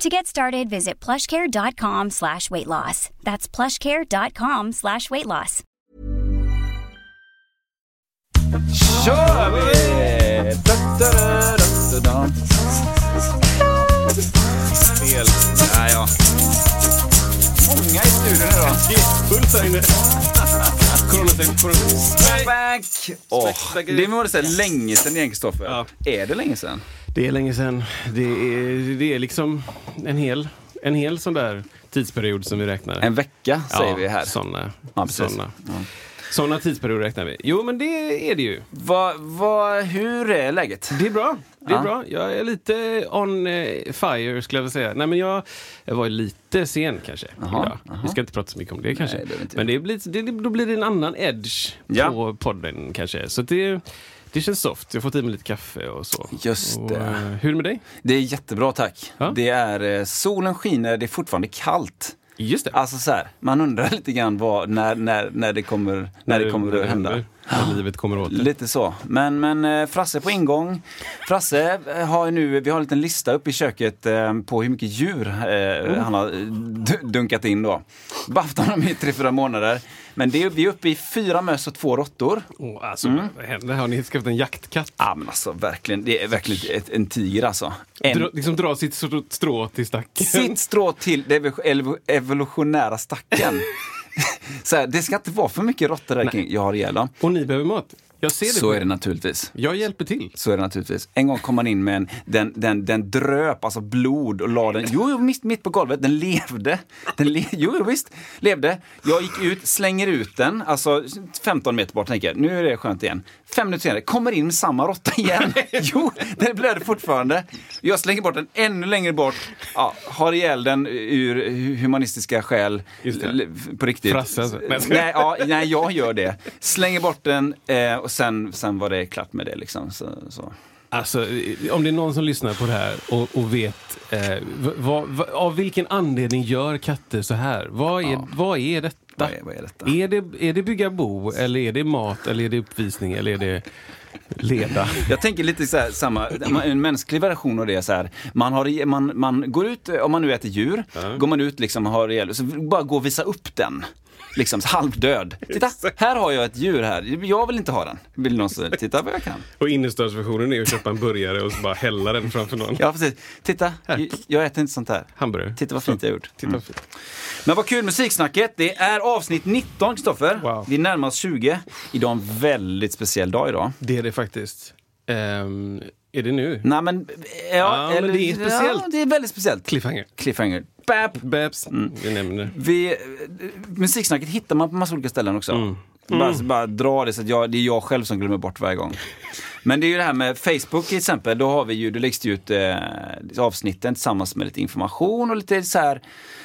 To get started, visit plushcare.com slash weight loss. That's plushcare.com slash weight loss. kör vi! Da, da, da, da, da, da. Spel. Nej, ja. Många i studion idag. Fullt här inne. Back! Åh, det var det så här länge sedan igen, Kristoffer. Ja. Är det länge sedan? Det är länge sedan. Det är, det är liksom en hel, en hel sån där tidsperiod som vi räknar. En vecka säger ja, vi här. Såna, Ja, precis. såna. Såna tidsperioder räknar vi. Jo, men det är det ju. Va, va, hur är läget? Det är bra. Det är Ja. bra. Jag är lite on eh, fire skulle jag vilja säga. Nej, men jag, jag var lite sen kanske Jaha, idag. jaha. Vi ska inte prata så mycket om det kanske. det vi inte men det blir, det, då blir det en annan edge Ja. på podden kanske. Så det, det känns soft. Jag har fått i mig lite kaffe och så. Just det. eh, hur är det med dig? Det är jättebra, tack. Ja. Det är eh, solen skiner, det är fortfarande kallt. Just det. Alltså så här, man undrar lite grann vad, när, när, när det kommer, när det kommer att hända. händer, När livet kommer åt det. Lite så. Men, men eh, Frasse på ingång. Frasse eh, har nu, vi har en liten lista uppe i köket eh, på hur mycket djur eh, Oh. han har dunkat in då. Haft honom i tre, fyra månader. Men det är, vi är uppe i fyra möss och två råttor. Åh, alltså, Mm. Vad händer? Har ni skaffat en jaktkatt? Ja men alltså verkligen, det är verkligen ett, en tiger alltså. En, Dra, liksom dra sitt strå- till stacken. sitt strå till evo- evolutionära stacken. så här, det ska inte vara för mycket råttor där kring. Jag har ihjäl dem. Och ni behöver mat. Jag ser det. Så är det naturligtvis. Jag hjälper till. Så är det naturligtvis. En gång kom man in med en, den, den, den dröp, alltså blod och la den, jo, jo mitt, mitt på golvet, den levde. Den le, jo, jo, visst, levde. Jag gick ut, slänger ut den, alltså 15 meter bort, tänker nu är det skönt igen. Fem minuter senare, kommer in med samma råtta igen. jo, den blöder fortfarande. Jag slänger bort den ännu längre bort, ja, har ihjäl den ur humanistiska skäl. På riktigt. Frasse, alltså. Nej, ja, nej, jag gör det. Slänger bort den eh, och sen, sen var det klart med det. Liksom. Så, så. Alltså, om det är någon som lyssnar på det här och, och vet eh, vad, vad, av vilken anledning gör katter så här? Vad är, Ja. vad är detta? Vad är- vad är detta? Är det, är det bygga bo, eller är det mat, eller är det uppvisning, eller är det leda? Jag tänker lite så här, samma, en mänsklig version av det är så här. Man, har, man, man går ut, om man nu äter djur, går man ut liksom och har ihjäl, så bara gå och visa upp den. Liksom halvdöd. Titta, här har jag ett djur här. Jag vill inte ha den. Vill någon säga, titta vad jag kan. Och innerstadsversionen är att köpa en burgare och så bara hälla den framför någon. Ja, precis. Titta, Här. jag äter inte sånt här. Hamburgare. Titta vad fint jag gjort. Titta vad fint. Men vad kul musiksnacket. Det är avsnitt 19, Kristoffer. Wow. Vi närmar oss 20. Idag är en väldigt speciell dag idag. Det är det faktiskt. Ehm, är det nu? Nej men, ja, Ja, men det är speciellt. Ja, det är väldigt speciellt. Cliffhanger. Cliffhanger. Bap. Babs. Vi nämner det. Vi, eh, musiksnacket hittar man på massa olika ställen också. Bara, bara dra det så att jag, det är jag själv som glömmer bort varje gång. Men det är ju det här med Facebook till exempel. Då har vi ju, det läggs det ut eh, avsnitten tillsammans med lite information och lite så här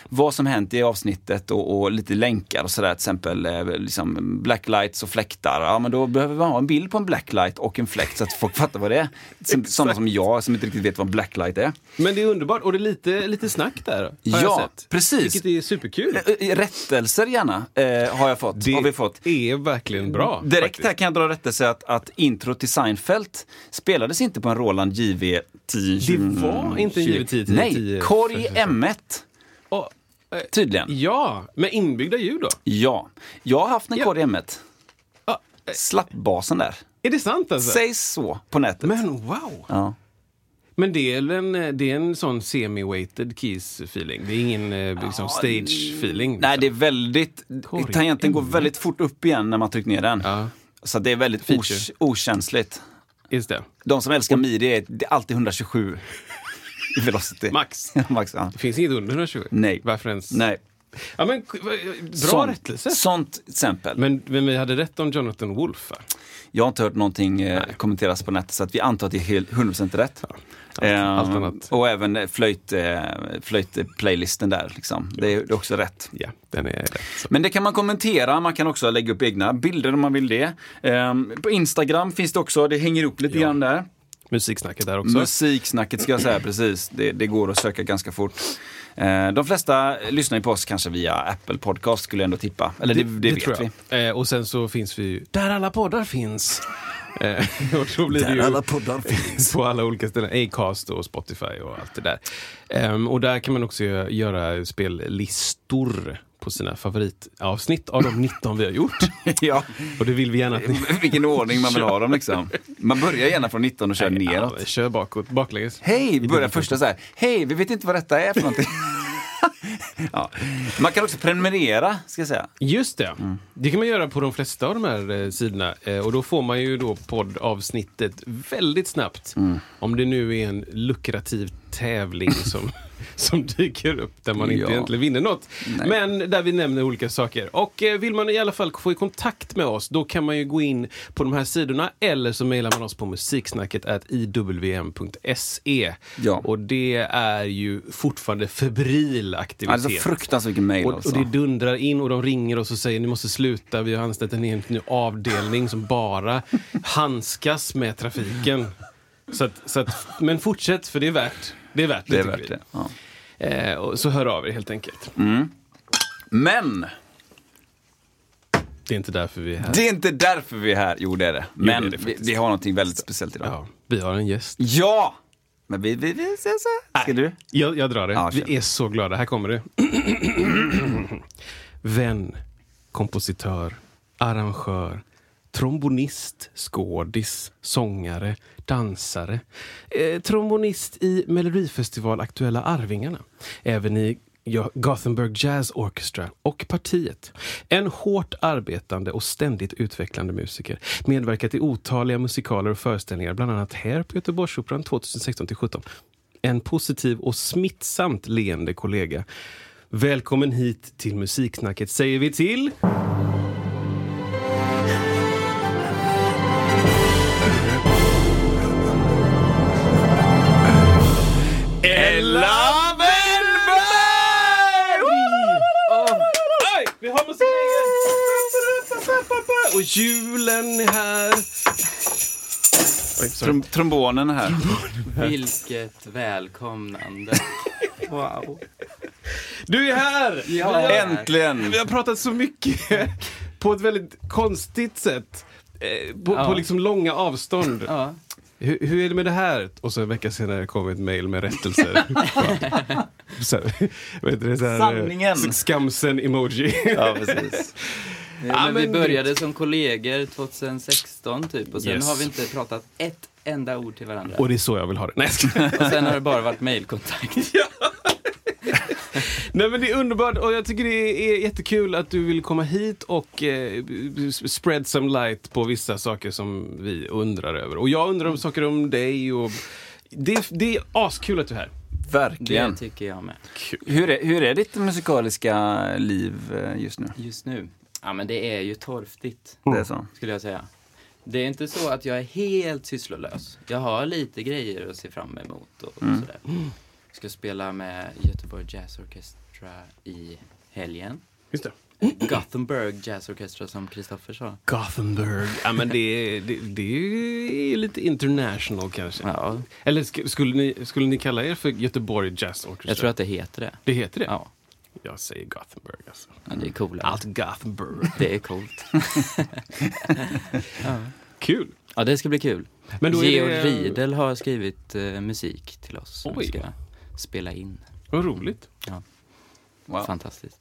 vad som hänt i avsnittet och, och lite länkar och sådär. Till exempel eh, liksom blacklights och fläktar. Ja men då behöver man ha en bild på en blacklight och en fläkt så att folk fattar vad det är. Som, sådana som jag som inte riktigt vet vad en blacklight är. Men det är underbart och det är lite, lite snack där. Har jag Ja, sett. precis. Vilket är superkul. Eh, Rättelser gärna eh, har jag fått. Det har vi fått. är verkligen bra. Direkt faktiskt. här kan jag dra rättelse att, att intro till Seinfeld spelades inte på en Roland JV 10 Det var inte en JV 10, 10, Nej, 10, korg 55. M1 Och, eh, tydligen. ja, med inbyggda ljud då? Ja, jag har haft en Ja. korg M1. Ja, eh, Slappbasen där. är det sant alltså? Sägs så på nätet. Men wow! Ja. Men det är, en, det är en sån semi-weighted keys-feeling. Det är ingen eh, liksom, stage-feeling. Nej, det är väldigt... Korg Tangenten går M1. väldigt fort upp igen när man trycker ner den. Ja, Så det är väldigt Feature. okänsligt. just det. De som älskar midi är, det är alltid 127 i velocity. Max. Max ja. Det finns inget under 120. Nej. Varför ens? Nej. Ja, men, bra Sånt- rättelse. Sånt exempel. Men, men vi hade rätt om Jonathan Wolff. Jag har inte hört någonting eh, kommenteras på nätet så att vi antar att det är helt 100% rätt. Ehm, allt annat. Och även eh, flöjt, eh, flöjt-playlisten där. Liksom. Det, är, också rätt. Ja, den är rätt. Så. Men det kan man kommentera, man kan också lägga upp egna bilder om man vill det. Ehm, på Instagram finns det också, det hänger ihop lite Ja. grann där. Musiksnacket där också. Musiksnacket ska jag säga precis. Det, det går att söka ganska fort. Eh, de flesta lyssnar ju på oss kanske via Apple Podcast skulle jag ändå tippa. Eller det, det, vet tror vi. jag. Eh, och sen så finns vi ju där alla poddar finns. Eh, och då blir det ju poddar finns. på alla olika ställen. Acast och Spotify och allt det där. Ehm, och där kan man också gö- göra spellistor på sina favoritavsnitt av de 19 vi har gjort. ja, Och det vill vi gärna att ni vilken ordning man vill ha dem liksom. Man börjar gärna från 19 och kör neråt. Ja, kör bakåt, baklänges. Hej, börjar första så här. Hej, vi vet inte vad detta är för någonting. ja. Man kan också prenumerera, ska jag säga. Just det. Mm. Det kan man göra på de flesta av de här eh, sidorna. Eh, och då får man ju då poddavsnittet väldigt snabbt. Mm. Om det nu är en lukrativ tävling som, som dyker upp där man inte Ja. egentligen vinner något. Nej. Men där vi nämner olika saker. Och eh, vill man i alla fall få i kontakt med oss, då kan man ju gå in på de här sidorna eller så mejlar man oss på musiksnacket iwm.se. Ja. Och det är ju fortfarande febril aktivitet. Alltså fruktansvärt mycket mejl Och, alltså. och det dundrar in och de ringer oss och säger ni måste sluta, vi har anställt en helt ny avdelning som bara handskas med trafiken. Så att, så att, men fortsätt, för det är värt det. Är värt det, det är värt det. Ja. Eh, och så hör av er helt enkelt. Men Det är inte därför vi är här. det är inte därför vi är här. Jo, det är det. Men det är vi, vi har någonting väldigt speciellt idag. Ja, vi har en gäst. Ja! Men vi, vi, vi så här. Ska du? Jag, jag drar det. Ja, vi är så glada. Här kommer det. Vän, kompositör, arrangör, trombonist, skådis, sångare, dansare. Eh, trombonist i Melodifestival Aktuella Arvingarna. Även i Gothenburg Jazz Orchestra och Partiet. En hårt arbetande och ständigt utvecklande musiker. Medverkat i otaliga musikaler och föreställningar, bland annat här på Göteborgsoperan 2016-17. En positiv och smittsamt leende kollega. Välkommen hit till Musiksnacket säger vi till... Vi har musiken! Och julen är här. Oj. Trom trombonen är här. Vilket välkomnande. Wow. Du är här! Ja. Äntligen! Vi har pratat så mycket på ett väldigt konstigt sätt. Eh, På, Ja. på liksom långa avstånd. Ja. Hur, hur är det med det här? Och så en vecka senare kom ett mejl med rättelser. så, här, vad heter det, så här, Sanningen. Skamsen-emoji. Ja, precis. Ja, men vi men började som kollegor 2016 typ och sen Yes. har vi inte pratat ett enda ord till varandra. Och det är så jag vill ha det. Nej. Och sen har det bara varit mejlkontakt. Nej men det är underbart och jag tycker det är jättekul att du vill komma hit och eh, spread some light på vissa saker som vi undrar över. Och jag undrar om saker om dig och det, det är askul att du är här. Det Verkligen. tycker jag med. Hur är, hur är ditt musikaliska liv eh, just nu? Just nu. Ja men det är ju torftigt, Det är så? skulle jag säga. Det är inte så att jag är helt sysslolös. Jag har lite grejer att se fram emot och, och sådär. Jag ska spela med Göteborg Jazz Orchestra i helgen. Just det. Gothenburg Jazz Orchestra som Kristoffer sa. Gothenburg. Ja men det, är- det, det är lite international kanske. Ja, Eller sk- skulle ni, skulle ni kalla er för Göteborg Jazz Orchestra? jag tror att det heter det. det heter det. Ja, Jag säger Gothenburg alltså. ja det är coolare. Allt Gothenburg. Det är coolt. Kul. Ja, det ska bli kul. Men då Georg det- Riedel har skrivit eh, musik till oss som vi ska spela in. Vad roligt. Wow. Fantastiskt.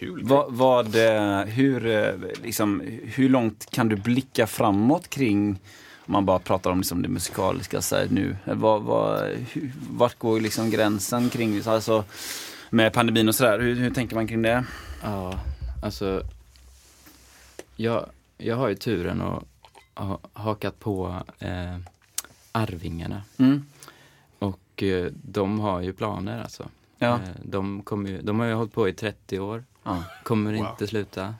Kul. Vad, vad, eh, hur, eh, liksom, hur långt kan du blicka framåt kring, om man bara pratar om liksom det musikaliska så här, nu, vad, vad, hur, vart går liksom gränsen kring, alltså, med pandemin och sådär, hur, hur tänker man kring det? Ja, alltså. Jag, jag har ju turen att ha hakat på eh, Arvingarna. Mm. Och eh, de har ju planer alltså. Ja. Eh, de, kommer ju, de har ju hållit på i 30 år. Ja. Kommer Wow. inte sluta.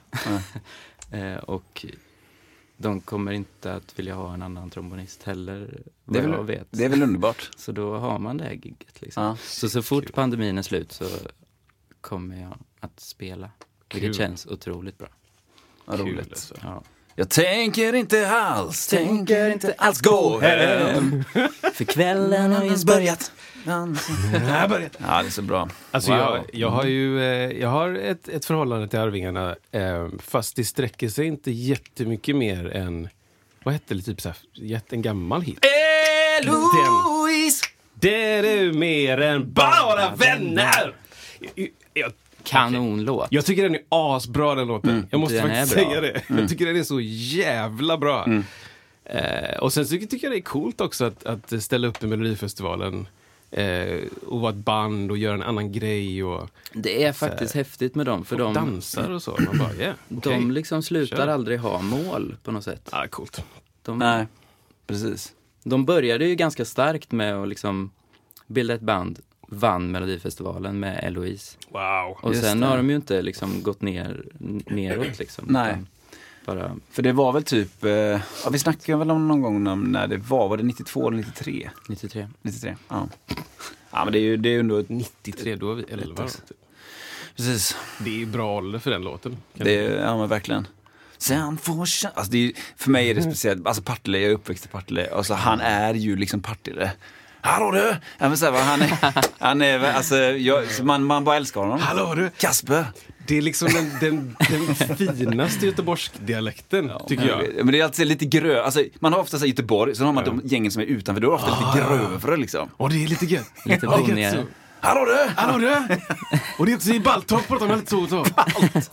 eh, och de kommer inte att vilja ha en annan trombonist heller, Det vad är, jag väl, vet. det är väl underbart? Så då har man det här gigget. Liksom. Ja. Så så fort pandemin är slut så kommer jag att spela. Vilket Kul. känns otroligt bra. Vad Kul, roligt. alltså. Ja. Jag tänker inte alls, tänker inte alls gå hem. För kvällen har just börjat. Ja, det är så bra. Alltså Wow. jag, jag har ju eh, jag har ett, ett förhållande till Arvingarna, eh, fast det sträcker sig inte jättemycket mer än, vad hette det, typ så här, jätte- en gammal hit. Eloise! Det är du mer än bara vänner! Jag, jag, Kanonlåt. jag tycker den är asbra den låten. jag måste faktiskt säga det. Jag tycker den är så jävla bra. Eh, och sen tycker jag det är coolt också att, att ställa upp i Melodifestivalen eh, och vara ett band och göra en annan grej och, Det är faktiskt häftigt med dem. För och de, dansar och så. Man bara, yeah, okej. de liksom slutar Kör. aldrig ha mål på något sätt. Ja, coolt. De, Nej, precis. de började ju ganska starkt med att liksom bilda ett band, vann Melodifestivalen med Eloise. Wow. Och sen det. har de ju inte liksom gått ner, neråt liksom. Nej. utan Bara, För det var väl typ, eh, ja, vi snackade väl om någon gång om när det var, var det 92 eller 93? 93. 93, ja. Ja men det är ju, det är ju ändå, 93, då var vi 11. alltså. Typ. precis. Det är bra ålder för den låten. Kan Det är, ja men verkligen. Sen får alltså det är, För mig är det speciellt, alltså Partille, jag är uppväxt i Partille, alltså han är ju liksom Partille. Hallå du! Ja, men så här, han är, han är, alltså, jag, man, man bara älskar honom. Hallå du! Kasper! Det är liksom den, den, den finaste göteborgsk-dialekten, tycker jag. Men det är alltid lite grö, alltså, man har ofta så Göteborg, sen har man de gängen som är utanför, då är det ofta lite grövre liksom. Och det är lite gött. Lite Ja, bonigare. Så. Hallå du! Hallå du! Och det är också i Baltorp pratar man lite så. så.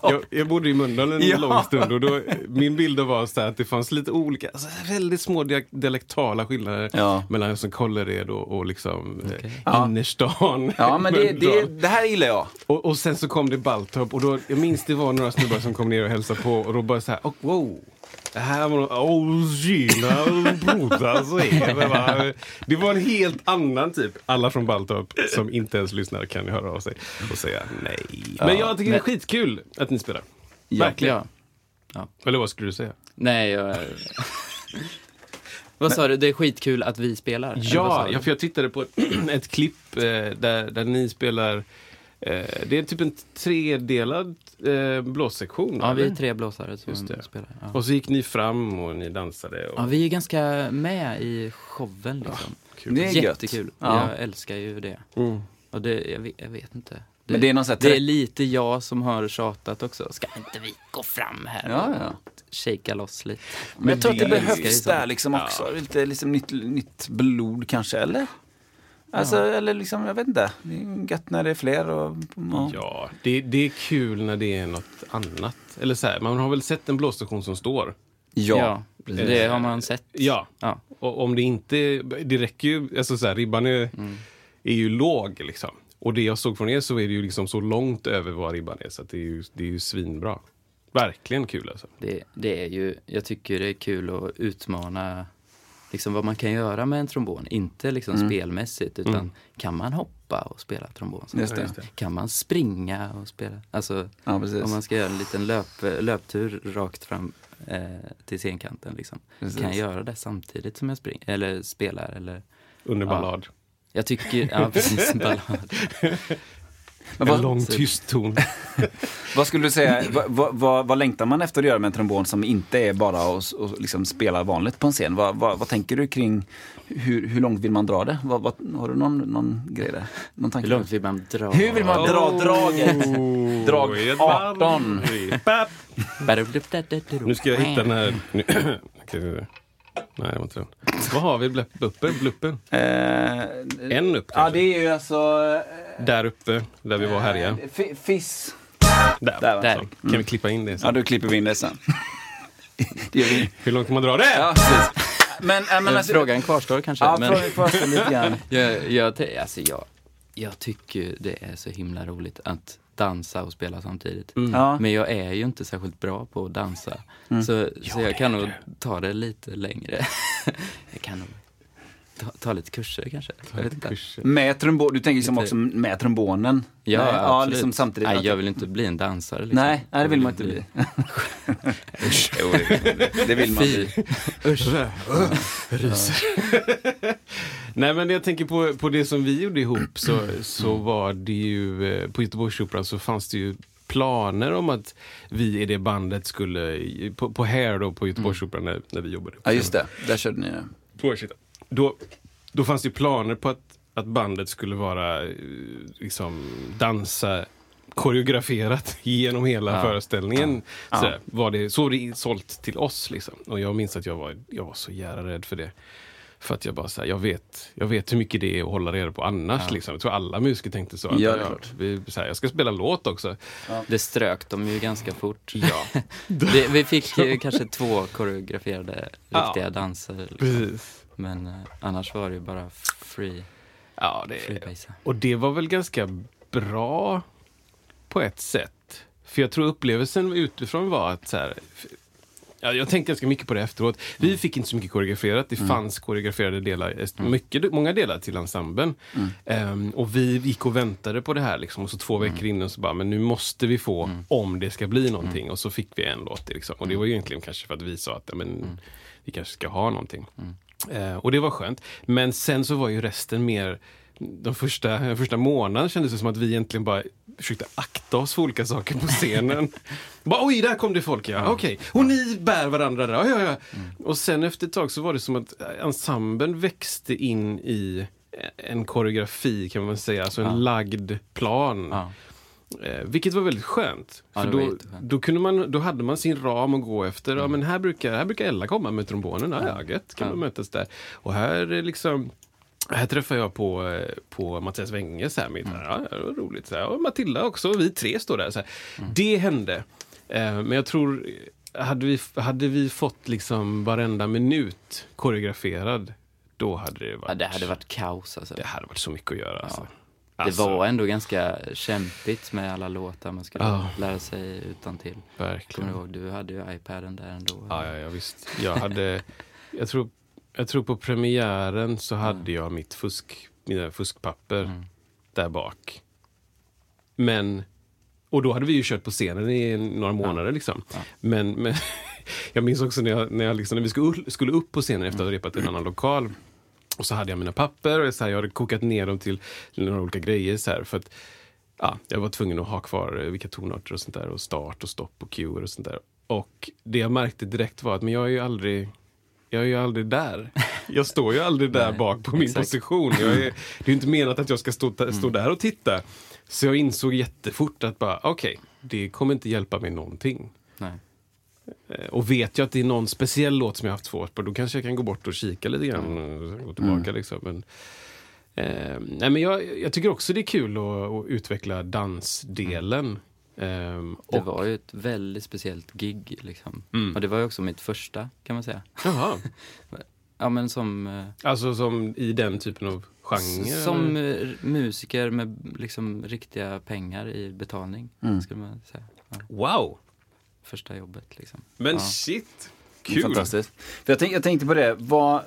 Jag, jag bodde i Mölndal en Ja. lång stund och då, min bild var så att det fanns lite olika, alltså väldigt små dia- dialektala skillnader Ja. mellan som Kållered och, och liksom Okej. eh, innerstan. Ja men det, det, det här gillar jag. Och, och sen så kom det Baltorp och då, jag minns det var några snubbar som kom ner och hälsade på och då bara så här, oh, wow. Det här var oh det va? Det var en helt annan typ. Alla från Baltorp som inte ens lyssnar kan ju höra av sig och säga nej. Men jag tycker det är skitkul att ni spelar. Verkligen. Ja. Eller vad skulle du säga? Nej, jag... Vad sa du? Det är skitkul att vi spelar? Ja, ja, för jag tittade på ett, ett klipp eh, där, där ni spelar eh, det är typ en tredelad eh, blåssektion. Ja, vi är eller? tre blåsare som Just det. spelar. Ja. Och så gick ni fram och ni dansade. Och... ja, vi är ganska med i showen liksom. kul. Det är gött. Jättekul. Ja. Jag älskar ju det. Mm. Och det, jag, vet, jag vet inte. Det, Men det är någon det är lite jag som har tjatat också. Ska inte vi gå fram här Ja, och ja. shakea loss lite? Men jag tror att det behövs där liksom också. Lite liksom nytt, nytt blod kanske, eller? Alltså, eller liksom, jag vet inte. Det är gött när det är fler och... Ja. Ja, det, det är kul när det är något annat. Eller så här, man har väl sett en blåstation som står? Ja, det har man sett. Ja. Ja. Och om det inte... Det räcker ju... Alltså så här, ribban är, Mm. är ju låg liksom. Och det jag såg från er så är det ju liksom så långt över vad ribban är. Så att det är ju, det är ju svinbra. Verkligen kul alltså. Det, det är ju, jag tycker det är kul att utmana liksom vad man kan göra med en trombon. Inte liksom spelmässigt utan kan man hoppa och spela trombon? Mm. Kan man springa och spela? Alltså Ja, om man ska göra en liten löp, löptur rakt fram eh, till scenkanten. Liksom. Kan jag göra det samtidigt som jag springer eller spelar? Eller, Under Ja. ballad. jag tycker, ja precis, ballad. Men En vad, lång tyst ton. vad skulle du säga, vad, vad, vad, vad längtar man efter att göra med en trombon som inte är bara att liksom spela vanligt på en scen? Vad, vad, vad tänker du kring hur, hur långt vill man dra det? Vad, vad, har du någon, någon grej där? Någon tanke Hur långt vill man dra? Hur vill man dra draget? Drag ett 18. varv. Papp. Nu Nu ska jag hitta den här... Nej, det var inte den. Vad har vi? Blupp- Bluppen? Bluppen? Eh, En upp ja, kanske? det är ju alltså... Där uppe, där vi var här igen. eh, fi- Fiss. Där. Där, Där. Så. Kan vi klippa in det Ja, sen? då klipper vi in det sen. det gör vi. Hur långt kan man dra det? Ja, precis. Men, äh, men alltså, Frågan kvarstår kanske. Ja, men... frågan kvarstår lite grann. Jag, jag, alltså jag, jag tycker det är så himla roligt att dansa och spela samtidigt. Ja. Men jag är ju inte särskilt bra på att dansa. Så, så jag kan nog ta det lite längre. jag kan nog ta, ta lite kurser kanske. Jag vet inte. Kurser. Med trombon, du tänker liksom Lite- också med trombonen? Ja, Nej, absolut. liksom samtidigt. Nej, jag vill inte bli en dansare. Liksom. Nej, nej, det vill Jag man inte bli. jo, det, vill man bli. Ryser. Nej men jag tänker på, på det som vi gjorde ihop så, så var det ju eh, på Göteborgsoperan så fanns det ju planer om att vi i det bandet skulle, på, på Hair då på Göteborgsoperan när, när vi jobbade. Ja, just det. Där körde ni det. Två år sedan. Då, då fanns det ju planer på att, att bandet skulle vara, eh, liksom, dansa koreograferat genom hela Ja. föreställningen. Ja. Sådär, var det, så var det sålt till oss. Liksom. Och jag minns att jag var, jag var så jävla rädd för det. För att jag bara så här, jag vet, jag vet hur mycket det är att hålla reda på annars. Ja. Liksom. Jag tror alla musiker tänkte så. Att, Ja, det är klart. vi, så här, jag ska spela låt också. Det strök de ju ganska fort. Ja, Det, vi fick ju kanske två koreograferade Ja. riktiga danser. Liksom. precis. Men eh, annars var det ju bara free, Ja, det, freebase. Och det var väl ganska bra på ett sätt. För jag tror upplevelsen utifrån var att så här, ja, jag tänkte ganska mycket på det efteråt. Vi fick inte så mycket koreograferat. Det fanns koreograferade delar, eh, mycket, många delar till ensemblen. Ehm, och vi gick och väntade på det här liksom. Och så två veckor innan så bara, men nu måste vi få om det ska bli någonting. Och så fick vi en låt. Liksom. Och det var egentligen kanske för att vi sa att men, vi kanske ska ha någonting. Eh, och det var skönt. Men sen så var ju resten mer de första, den första månaden kändes det som att vi egentligen bara försökte akta oss för olika saker på scenen. bara, Oj, där kom det folk ja, okej. Och ni bär varandra där, ja, ja, ja. Och sen efter ett tag så var det som att ensemblen växte in i en koreografi kan man säga, alltså en Ja. lagd plan. Ja. Eh, vilket var väldigt skönt. Ja, för då, då, kunde man, då hade man sin ram att gå efter. Mm. Ja, men här, brukar, här brukar Ella komma med trombonen. Ja, ja, gött, kan Ja. man mötas där. Och här är liksom... Här träffar jag på, eh, på Mattias Wenge. Så här, med, Mm. ja, det var roligt. Så här, och Matilda också. Vi tre står där. Så. Mm. Det hände. Eh, men jag tror, hade vi, hade vi fått liksom varenda minut koreograferad, då hade det varit, Ja, det hade varit kaos alltså. det hade varit så mycket att göra. Alltså. Det Alltså, var ändå ganska kämpigt med alla låtar man skulle Ja. lära sig utan till. Verkligen. Kommer du ihåg, du hade ju iPaden där ändå. Ja, ja, ja visst. Jag hade, jag tror, jag tror på premiären så hade jag mitt fusk, mina fuskpapper Mm. där bak. Men, och då hade vi ju kört på scenen i några månader liksom. Ja. Men, men jag minns också när, jag, när, jag liksom, när vi skulle, skulle upp på scenen efter att ha repat i en annan lokal. Och så hade jag mina papper och så här, jag hade kokat ner dem till några olika grejer. Så här, för att ja, jag var tvungen att ha kvar eh, vilka tonarter och sånt där och start och stopp och cuer och sånt där. Och det jag märkte direkt var att men jag är ju aldrig jag är ju aldrig där. Jag står ju aldrig där Nej, bak på min exakt. position. Är, det är ju inte menat att jag ska stå, stå där och titta. Så jag insåg jättefort att bara, okej, det kommer inte hjälpa mig någonting. Nej. Eh, Och vet jag att det är någon speciell låt som jag haft svårt på, då kanske jag kan gå bort och kika lite grann. Och gå tillbaka liksom. Men, eh, nej, men jag, jag tycker också det är kul att, att utveckla dansdelen. Ehm, Det och, var ju ett väldigt speciellt gig liksom. Mm. Och det var ju också mitt första kan man säga. Jaha. Ja men som, eh, Alltså som i den typen av genre? som eller? eh, musiker med liksom riktiga pengar i betalning. Mm. Skulle man säga. Ja, Wow! Första jobbet liksom. Men Ja. shit! Kul. Fantastiskt. För jag, tänk, jag tänkte på det, vad,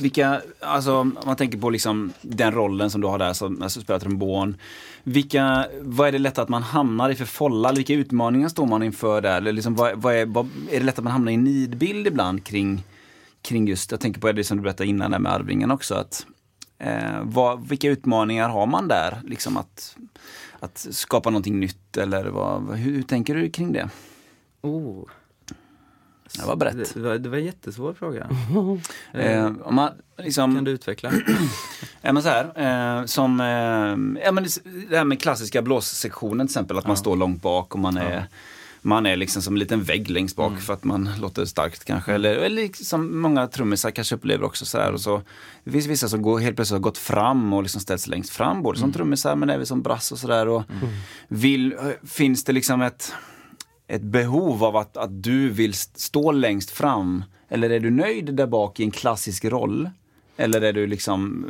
vilka, alltså om man tänker på liksom den rollen som du har där som alltså, spelar trombon. Vilka, vad är det lätt att man hamnar i för folla? Vilka utmaningar står man inför där? Eller liksom, vad, vad är, vad, är det lätt att man hamnar i en nidbild ibland kring, kring just, jag tänker på det som du berättade innan där med Arvingen också. Att, eh, vad, vilka utmaningar har man där? Liksom att, att skapa någonting nytt eller vad, hur, hur tänker du kring det? Oh. Det var brett. Det, var, det var en jättesvår fråga. Eh, om man, liksom, Kan du utveckla? Ja men så här, eh, som, eh, ja men det här med klassiska blåssektionen till exempel, att man Ja. står långt bak och man är, man är liksom som en liten vägg längst bak Mm. för att man låter starkt kanske. Eller, eller liksom många trummisar kanske upplever också så här. Och så, det finns vissa som går, helt plötsligt har gått fram och liksom ställt sig längst fram, både som trummisar men även som brass och sådär. Vill, finns det liksom ett, ett behov av att, att du vill st- stå längst fram? Eller är du nöjd där bak i en klassisk roll? Eller är du liksom,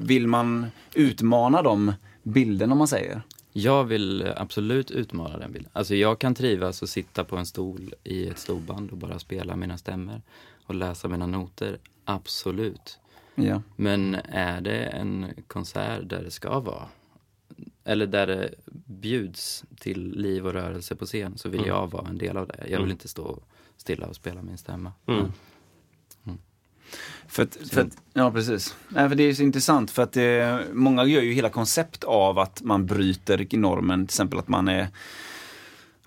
vill man utmana de bilderna om man säger? Jag vill absolut utmana den bilden. Alltså jag kan trivas och sitta på en stol i ett storband och bara spela mina stämmer och läsa mina noter. Absolut. Ja. Men är det en konsert där det ska vara, eller där det bjuds till liv och rörelse på scen, så vill Mm. jag vara en del av det. Jag vill Mm. inte stå stilla och spela min stämma. Mm. För att, för att, ja, precis. Nej, för det är så intressant för att det, många gör ju hela koncept av att man bryter normen. Till exempel att man är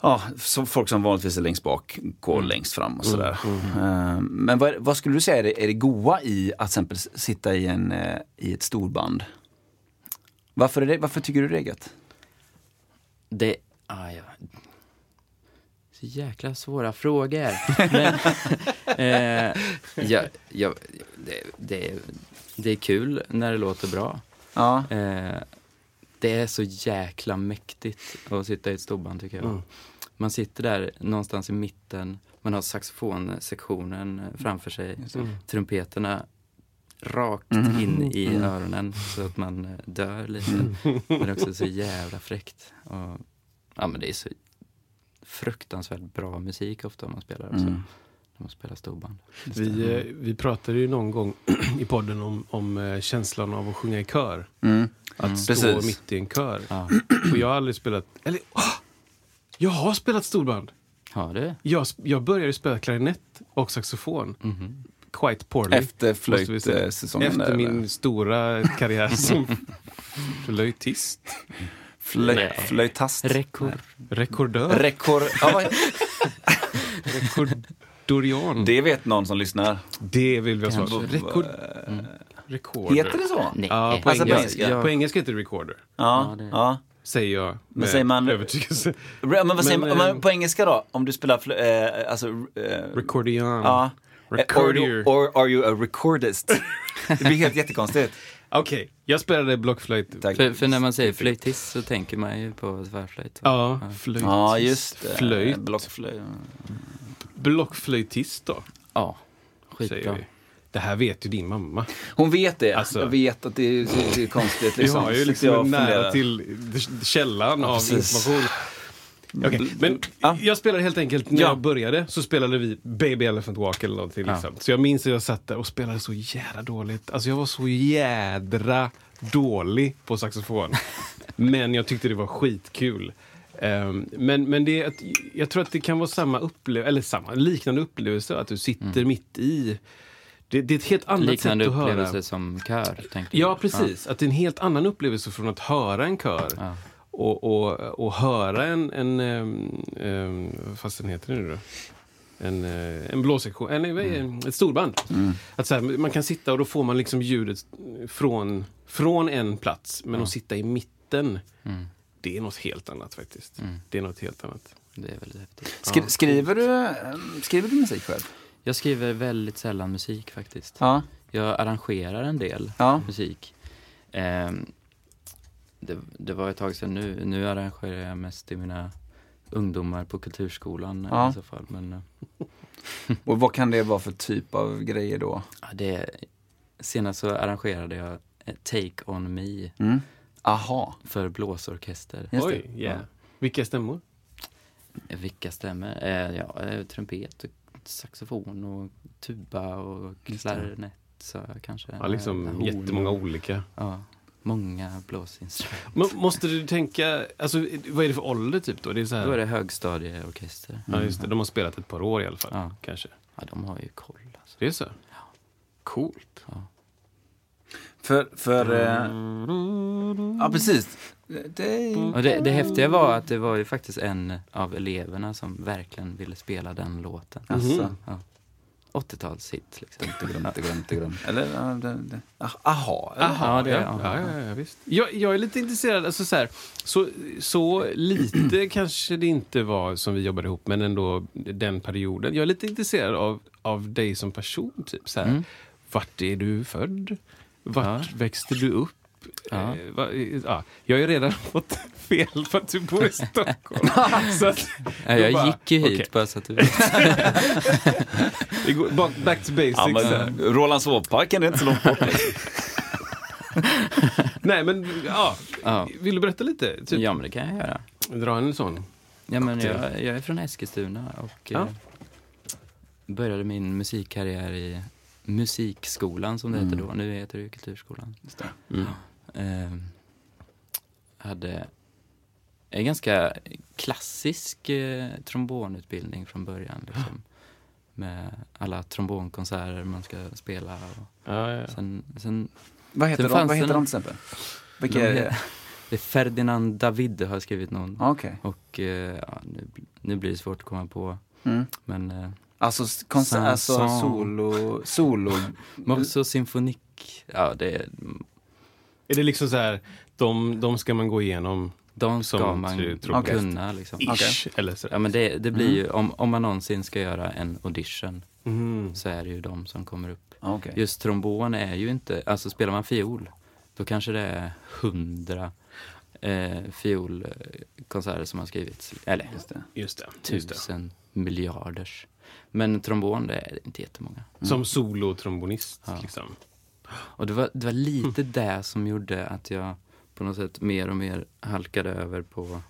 Ja, så folk som vanligtvis är längst bak går längst fram och sådär. Eh, Men vad, vad skulle du säga är det, är det goa i att till exempel sitta i, en, eh, i ett storband? Varför, är det, varför tycker du det är gött? Det, ah, ja. Så jäkla svåra frågor. Men, eh, ja, ja, det, det, det är kul när det låter bra. Ja, Eh, det är så jäkla mäktigt att sitta i ett storband tycker jag. Mm. Man sitter där någonstans i mitten, man har saxofonsektionen framför sig, Mm. trumpeterna rakt Mm. in i Mm. öronen så att man eh, dör lite. Men det är också så jävla fräckt. Och, ja men det är så fruktansvärt bra musik ofta om man spelar. Mm. När man spelar storband. Vi, eh, vi pratade ju någon gång i podden om, om eh, känslan av att sjunga i kör. mm. Att Mm. stå Precis. mitt i en kör. Ja. Och jag har aldrig spelat... Eller, åh! jag har spelat storband. Har du? Jag, jag började spela klarinett och saxofon. Mhm. Quite poorly. Efter flöjtsäsongen? Efter min eller? stora karriär som flöjtist. Flöj, flöjtast? Rekord. Rekordör. Rekord. Ja, Rekordorian. Det, det vet någon som lyssnar. vill vi ha svar på. Rekord, Mm. recorder. Heter det så? Nej. Ja, på, Alltså engelska. engelska. på engelska heter det recorder. Ja, Ja, det- ja. Säger jag med säger man- övertygelse. Men vad säger Men, man, om man eh, på engelska då? Om du spelar, eh, alltså... Eh, Recordian. ja. Eh, Or, Recordier. or are you a recordist? det blir helt jättekonstigt. Okej, jag spelade blockflöjt. För, för när man säger flöjtist så tänker man ju på tvärflöjt. Ja, flöjtist. Ja, just det. Flöjt. Blockflöjt. Blockflöjtist då, Ja, skitbra. vi. Det här vet ju din mamma. Hon vet det. Alltså- jag vet att det är, det är konstigt. Vi Liksom. har ju liksom nära till källan av precis. information. Okej, men Ja. jag spelade helt enkelt, när Ja. jag började så spelade vi Baby Elephant Walk eller någonting. Ja. Liksom. Så jag minns att jag satt där och spelade så jädra dåligt. Alltså jag var så jädra dålig på saxofon. men jag tyckte det var skitkul. Ehm, men men det, att- jag tror att det kan vara samma upplevelse, eller samma, liknande upplevelse, att du sitter mitt i. Det, det är ett helt annat Liknande sätt att höra. upplevelse som kör, Ja, precis. Att det är en helt annan upplevelse från att höra en kör Ja. Och, och, och höra en, en um, um, vad fasen heter det nu då? En, eh, en blåsektion, är det? ett storband. Att så här, man kan sitta och då får man liksom ljudet från, från en plats, men att sitta i mitten, Mm. det är något helt annat faktiskt. Mm. Det är något helt annat. Det är väldigt häftigt. Skri- skriver, du, skriver du musik själv? Jag skriver väldigt sällan musik faktiskt. Ja. Jag arrangerar en del Ja. musik. Ehm, det, det var ett tag sedan nu. Nu arrangerar jag mest till mina ungdomar på kulturskolan Ja. i så fall. Men eh, Och vad kan det vara för typ av grejer då? ja, det, senast så arrangerade jag Take On Me Mm. Aha. för blåsorkester. Just Oj, det. yeah. Vilka stämmor? Vilka stämmer? Eh, ja, eh, trumpet, och saxofon och tuba och klarinett. Så kanske. Ja, liksom Eh, jättemånga olika. Ja, många blåsinstrument. Men måste du tänka, alltså, vad är det för ålder typ då? Det är så här, Då är det högstadieorkester. Ja, just det. De har spelat ett par år i alla fall, Ja. kanske. Ja, de har ju koll alltså. Det är så? Coolt. För, för eh, ja precis. Det, Och det, det häftiga var att det var ju faktiskt en av eleverna som verkligen ville spela den låten. alltså. Ja. 80-talshit liksom. Eller, det, det. Ah, Aha. eller? Aha, Ja, det- ja, ja. ja, ja, ja, visst. Jag, jag är lite intresserad, alltså så, här, så, så lite kanske det inte var som vi jobbade ihop, men ändå den perioden. Jag är lite intresserad av, av dig som person. Typ, så här. Mm. Vart är du född? Vart Ja. växte du upp? Ja. Eh, eh, ja. Jag har ju redan fått fel för att du bor i Stockholm. så att, Ja, jag bara, gick ju hit okej. bara så att du vet. Back, to basics. Ja, men, så här. Rålambshovsparken är inte så långt bort. Nej, men ja. Ja. Vill du berätta lite? Typ, ja, men det kan jag göra. Dra en sån. Ja, men jag, jag är från Eskilstuna och eh, började min musikkarriär i musikskolan som det Mm. heter då. Nu heter det ju kulturskolan. Just det. Mm. Eh, hade en ganska klassisk eh, trombonutbildning från början. Liksom. Med alla trombonkonserter man ska spela. Och Ja, ja. sen, sen, Vad heter Sen de, vad heter de till exempel? Vilka är det? det är Ferdinand David har skrivit någon. Ah, Okej. Och eh, ja, nu, nu blir det svårt att komma på. Mm. Men eh, Alltså, konsert, alltså solo, solo. Morceau Symphonique, ja det är, Är det liksom så här, de, de ska man gå igenom de ska Som man tr- trumpet. kunna liksom. ish? Eller så Ja men det, det blir ju, om, om man någonsin ska göra en audition Mm. så är det ju de som kommer upp. Ah, Okej. Just trombon är ju inte, alltså spelar man fiol, då kanske det är hundra eh, fiolkonserter som har skrivits. Eller Just det. Just det. Just det. tusen miljarders. Men trombon, det är inte jättemånga. Som solotrombonist. Ja. Liksom. Och det var, det var lite det som gjorde att jag på något sätt mer och mer halkade över på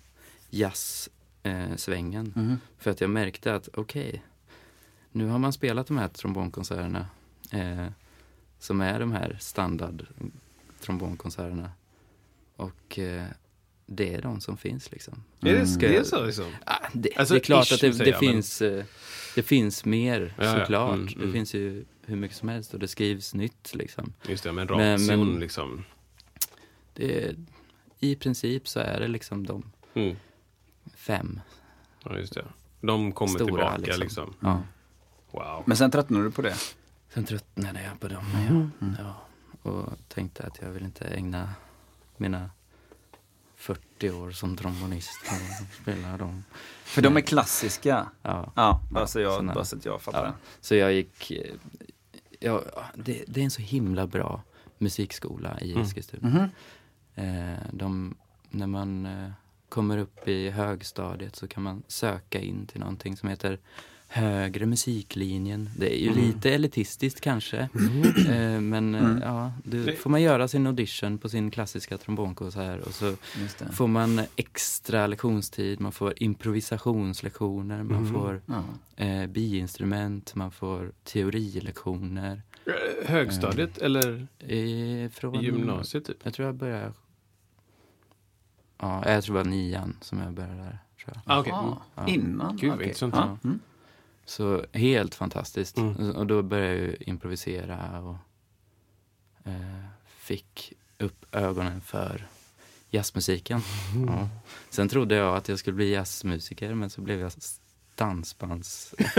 jazzsvängen. Eh, svängen. Mhm. För att jag märkte att okej, nu har man spelat de här trombonkonserterna eh, som är de här standard trombonkonserterna. Och eh, det är de som finns liksom. Är det, Ska det är så liksom? Ah, det, Alltså, det är klart ish, att det, det jag, men- finns, eh, det finns mer Ja, ja. såklart. Mm, mm. Det finns ju hur mycket som helst och det skrivs nytt liksom. Just det, men Men- ration men- liksom. Det är, I princip så är det liksom de Mm. fem. Ja, just det. De kommer Stora, tillbaka liksom. liksom. Ja. Wow. Men sen tröttnade du på det? Sen tröttnade jag på dem. Ja. Ja. Och tänkte att jag vill inte ägna mina 40 år som trombonist och spela dem. För de är klassiska. Ja. Ja, bara så jag, såna. bara så att jag fattar. Ja. Så jag gick... eh, Ja, det, det är en så himla bra musikskola i Mm. Eskilstuna. Mhm. Eh, de, när man eh, kommer upp i högstadiet så kan man söka in till någonting som heter högre musiklinjen. Det är ju Mm. lite elitistiskt kanske. Eh, men Mm. eh, ja, då får man göra sin audition på sin klassiska trombonkonsert och så får man extra lektionstid, man får improvisationslektioner, man Mhm. får eh, biinstrument, man får teorilektioner. Eh, Högstadiet eller Eh, från, gymnasiet typ? Jag tror jag började... Ja, jag tror det var nian som jag började där. Tror jag. Ah, okej. Jaha, Mm. Ja. Innan? Gud, vad Okej. intressant. Så helt fantastiskt. Mm. Och då började jag ju improvisera och eh, fick upp ögonen för jazzmusiken. Mm. Ja. Sen trodde jag att jag skulle bli jazzmusiker men så blev jag dansbands...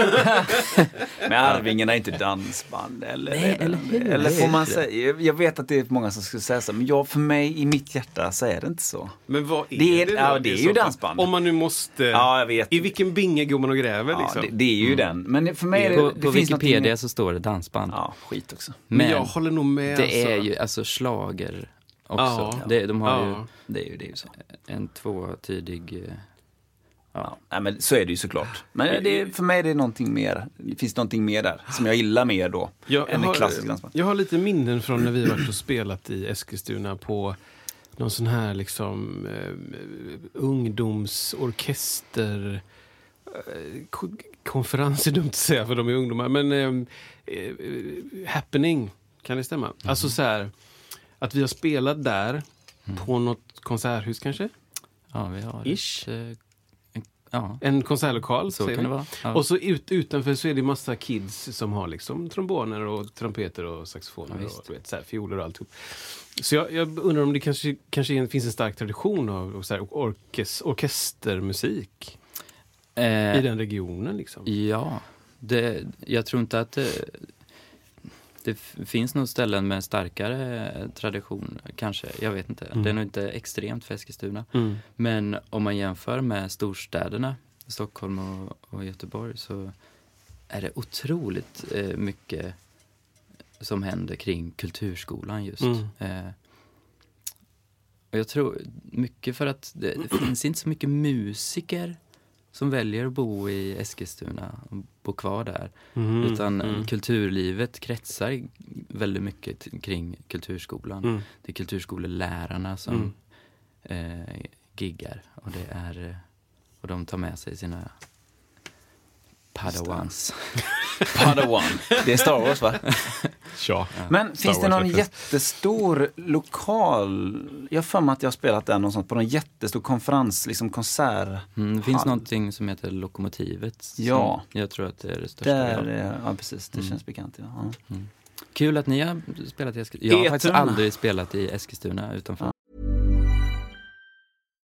Men Arvingarna är inte dansband, eller? Nej, eller? Eller Det får man säga, jag vet att det är många som skulle säga så, men jag, för mig, i mitt hjärta, så är det inte så. Men vad är Det är- det då ja, det är ju fall? dansband. Om man nu måste... Ja, jag vet. I vilken binge går man och gräver Ja, liksom? det, det är ju den. Men för mig är det, På, det på Wikipedia någonting- så står det dansband. Ja, skit också. men, Men jag håller nog med. det alltså. är ju alltså slager också. Ja. Det, de har Ja. ju Det är ju, det är ju så. en tvåtydig... Ja. Nej, men så är det ju såklart. Men det, för mig är det någonting mer. Det finns någonting mer där, som jag gillar mer då, Jag än har, klassisk dansband. jag har lite minnen från när vi varit och spelat i Eskilstuna på någon sån här liksom eh, ungdomsorkester eh, ko- konferens är dumt att säga för de är ungdomar, men eh, eh, happening, kan det stämma? Alltså så här, att vi har spelat där på något konserthus kanske? Ja, vi har Ish. ett, eh, Ja, En konsertlokal, så kan vi. det vara. Ja. Och så ut, utanför så är det massa kids som har liksom tromboner och trumpeter och saxofoner Ja, och vet, så här, fioler och alltihop. Så jag, jag undrar om det kanske, kanske finns en stark tradition av så här, orkes, orkestermusik Eh, i den regionen. Liksom. Ja, det, jag tror inte att det, det finns nog ställen med starkare eh, tradition, kanske. Jag vet inte. Mm. Det är nog inte extremt för Eskilstuna. Mm. Men om man jämför med storstäderna, Stockholm och, och Göteborg, så är det otroligt eh, mycket som händer kring kulturskolan just. Mm. Eh, och jag tror mycket för att det, det finns inte så mycket musiker som väljer att bo i Eskilstuna och bo kvar där. Mm. Utan Mm. kulturlivet kretsar väldigt mycket kring kulturskolan. Mm. Det är kulturskolelärarna som eh, giggar och det är och de tar med sig sina Padawans. Padawan. Det är Star Wars va? Ja. Men Star finns det någon jättestor lokal... Jag har för mig att jag har spelat där någonstans på någon jättestor konferens, liksom konsert. Mm, det finns Hall. någonting som heter Lokomotivet. Ja. Jag tror att det är det största. Där, är- ja precis, det Mm. känns bekant. Ja. Ja. Kul att ni har spelat i Eskilstuna. Jag har faktiskt Etern. aldrig spelat i Eskilstuna utanför.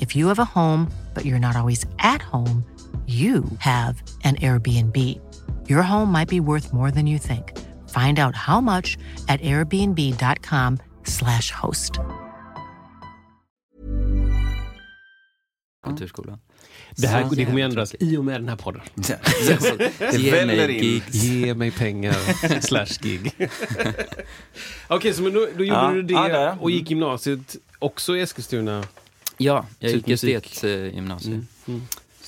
If you have a home, but you're not always at home, you have an Airbnb. Your home might be worth more than you think. Find out how much at airbnb.com/slash host. Kulturskolan. Det här det kommer ju ändras i och med den här podden. Det Ge väller mig in. gigs. Ge mig pengar slash gig. Okej, så men då, då gjorde Ja, du det och gick gymnasiet också i Eskilstuna. Ja, jag gick Typ musik. estetgymnasiet. Mm. Mm.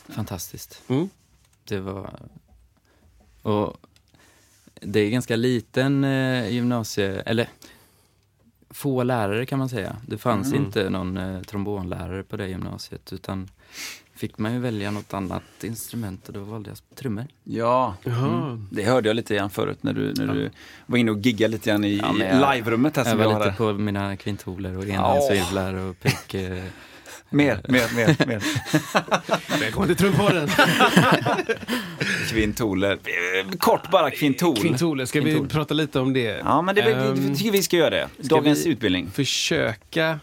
Fantastiskt. Mm. Det var... Och det är ganska liten eh, gymnasie... Eller få lärare kan man säga. Det fanns Mm. inte någon eh, trombonlärare på det gymnasiet utan fick man ju välja något annat instrument och då valde jag trummor. Ja, Jaha. det hörde jag lite grann förut när du, när du var inne och giggade lite grann i, Ja, jag- live-rummet här Jag som vi var lite på mina kvintoler och Åh. enhandsvirvlar och pek... Mer, mer, mer, mer. Välkommen till Trumpodden! Kvintoler. Eh, Kort bara kvintol. Kvintoler, ska vi Kvintoler. prata lite om det? Ja, men det, det tycker vi ska göra det. Dagens vi- utbildning. Försöka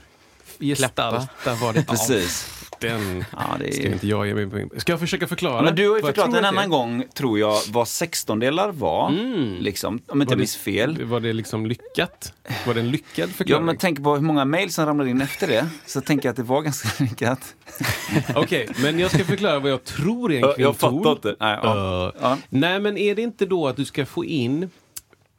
gestalta vad det Precis. Den Ja, det ska inte jag ge mig på. Ska jag försöka förklara? Men du har ju förklarat en annan gång, tror jag, vad sextondelar var. Mm. Liksom, om inte minns fel. Var det liksom lyckat? Var det en lyckad Ja, förklaring? men tänk på hur många mejl som ramlade in efter det. Så tänker jag att det var ganska lyckat. Okej, men jag ska förklara vad jag tror är en kvintol. Jag fattar inte. Nej, ja. Uh, Ja. Nej, men är det inte då att du ska få in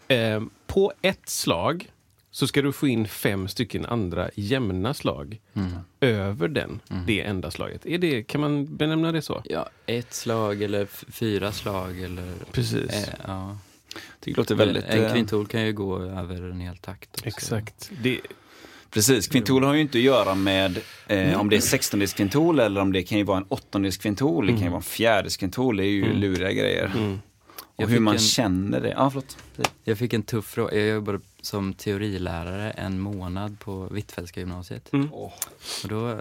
eh, på ett slag så ska du få in fem stycken andra jämna slag Mm. över den, det enda slaget. Är det, kan man benämna det så? ja, ett slag eller fyra slag eller... Precis. Eh, ja. tycker det låter väldigt... en eh, kvintol kan ju gå över en hel takt. också. Exakt. Det, Precis, kvintol har ju inte att göra med eh, om det är sextondelskvintol eller om det kan ju vara en åttondelskvintol, det kan ju vara en fjärdedelskvintol, det är ju luriga grejer. mm. Och hur man en- känner det. Ja, förlåt. Jag fick en tuff fråga. Jag jobbade som teorilärare en månad på Hvitfeldtska gymnasiet. Mm. Och då,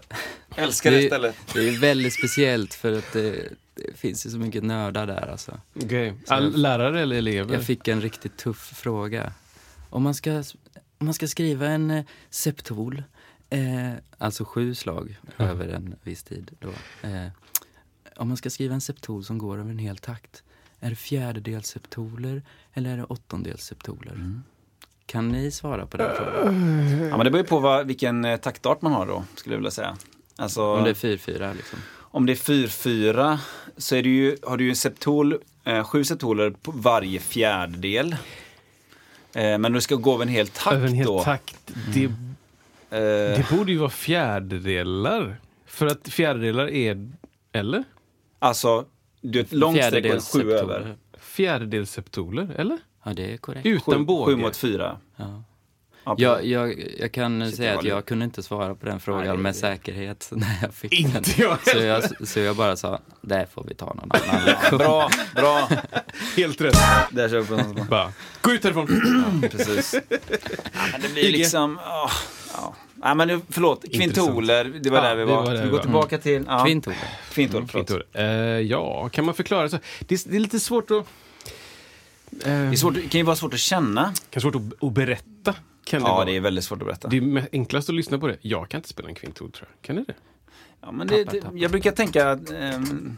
Älskar det det är- stället. det är väldigt speciellt för att det, det finns ju så mycket nördar där alltså. Så jag- All- Lärare eller elever? Jag fick en riktigt tuff fråga. Om man ska, om man ska skriva en eh, septol, eh, alltså sju slag över en viss tid. Då, eh, om man ska skriva en septol som går över en hel takt, är det fjärdedelsseptoler eller är det åttondelsseptoler? Kan ni svara på den frågan? Ja, men det beror ju på vad, vilken eh, taktart man har då, skulle jag vilja säga. Alltså, Om det är 4-4 liksom. Om det är 4-4 så är det ju, har du ju en septol, eh, sju septoler på varje fjärdedel. Eh, men du ska gå över en hel takt Över en hel då. takt. Det, Eh, det borde ju vara fjärdedelar. För att fjärdedelar är... Eller? Alltså, du är ett långt streck och Fjärdedels sju septoler. över. Fjärdedelsseptoler, eller? Ja, det är korrekt. Utan Sju, båge. sju mot fyra. Ja. Ja, Jag, jag, jag kan Shit, säga att jag lite- kunde inte svara på den frågan Nej, med det- säkerhet när jag fick Inte den. jag Så jag, så jag bara sa, det får vi ta någon annan lektion. Bra, bra. Helt rätt. Där kör vi på något. Bara, gå ut härifrån! Precis. Ja, men det blir liksom... åh, ja. Ja, men nu, förlåt, kvintoler, det var Ja, där vi det var. var där Ska vi vi gå var. tillbaka till... Ja, Det, är svårt, det kan ju vara svårt att känna. Kanske svårt att, att berätta. Kan det Ja, vara. det är väldigt svårt att berätta. Det är enklast att lyssna på det. Jag kan inte spela en kvintol tror jag. Kan ni det? Ja, men det, det, jag brukar tänka att... ehm,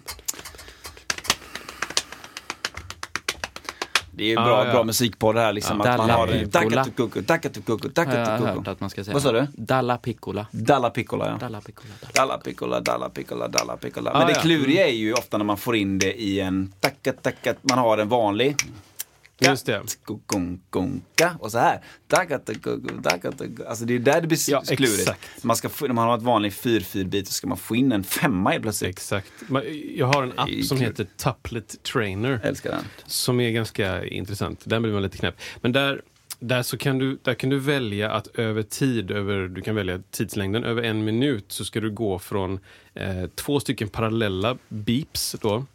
det är ju Ah, bra, ja. bra musik på det här liksom. Ja. att man har Dalla takatukuku, Har att man ska säga. Vad sa du? Dalla piccola. Dalla piccola ja. Dalla piccola. Dalla. Dalla piccola, dalla piccola, dalla piccola. Ah, Men det ja. kluriga är ju ofta när man får in det i en tacka, tacka, man har en vanlig. Just det. Och så här. Alltså det är där det blir Ja, klurigt. exakt. Man ska när man har ett vanligt 4-4-bit så ska man få in en femma helt plötsligt. Exakt. Jag har en app som heter Tuplet Trainer. Älskar den. Som är ganska intressant. Där blir man lite knäpp. Men där, där, så kan du, där kan du välja att över tid, över, du kan välja tidslängden, över en minut så ska du gå från eh, två stycken parallella beeps då,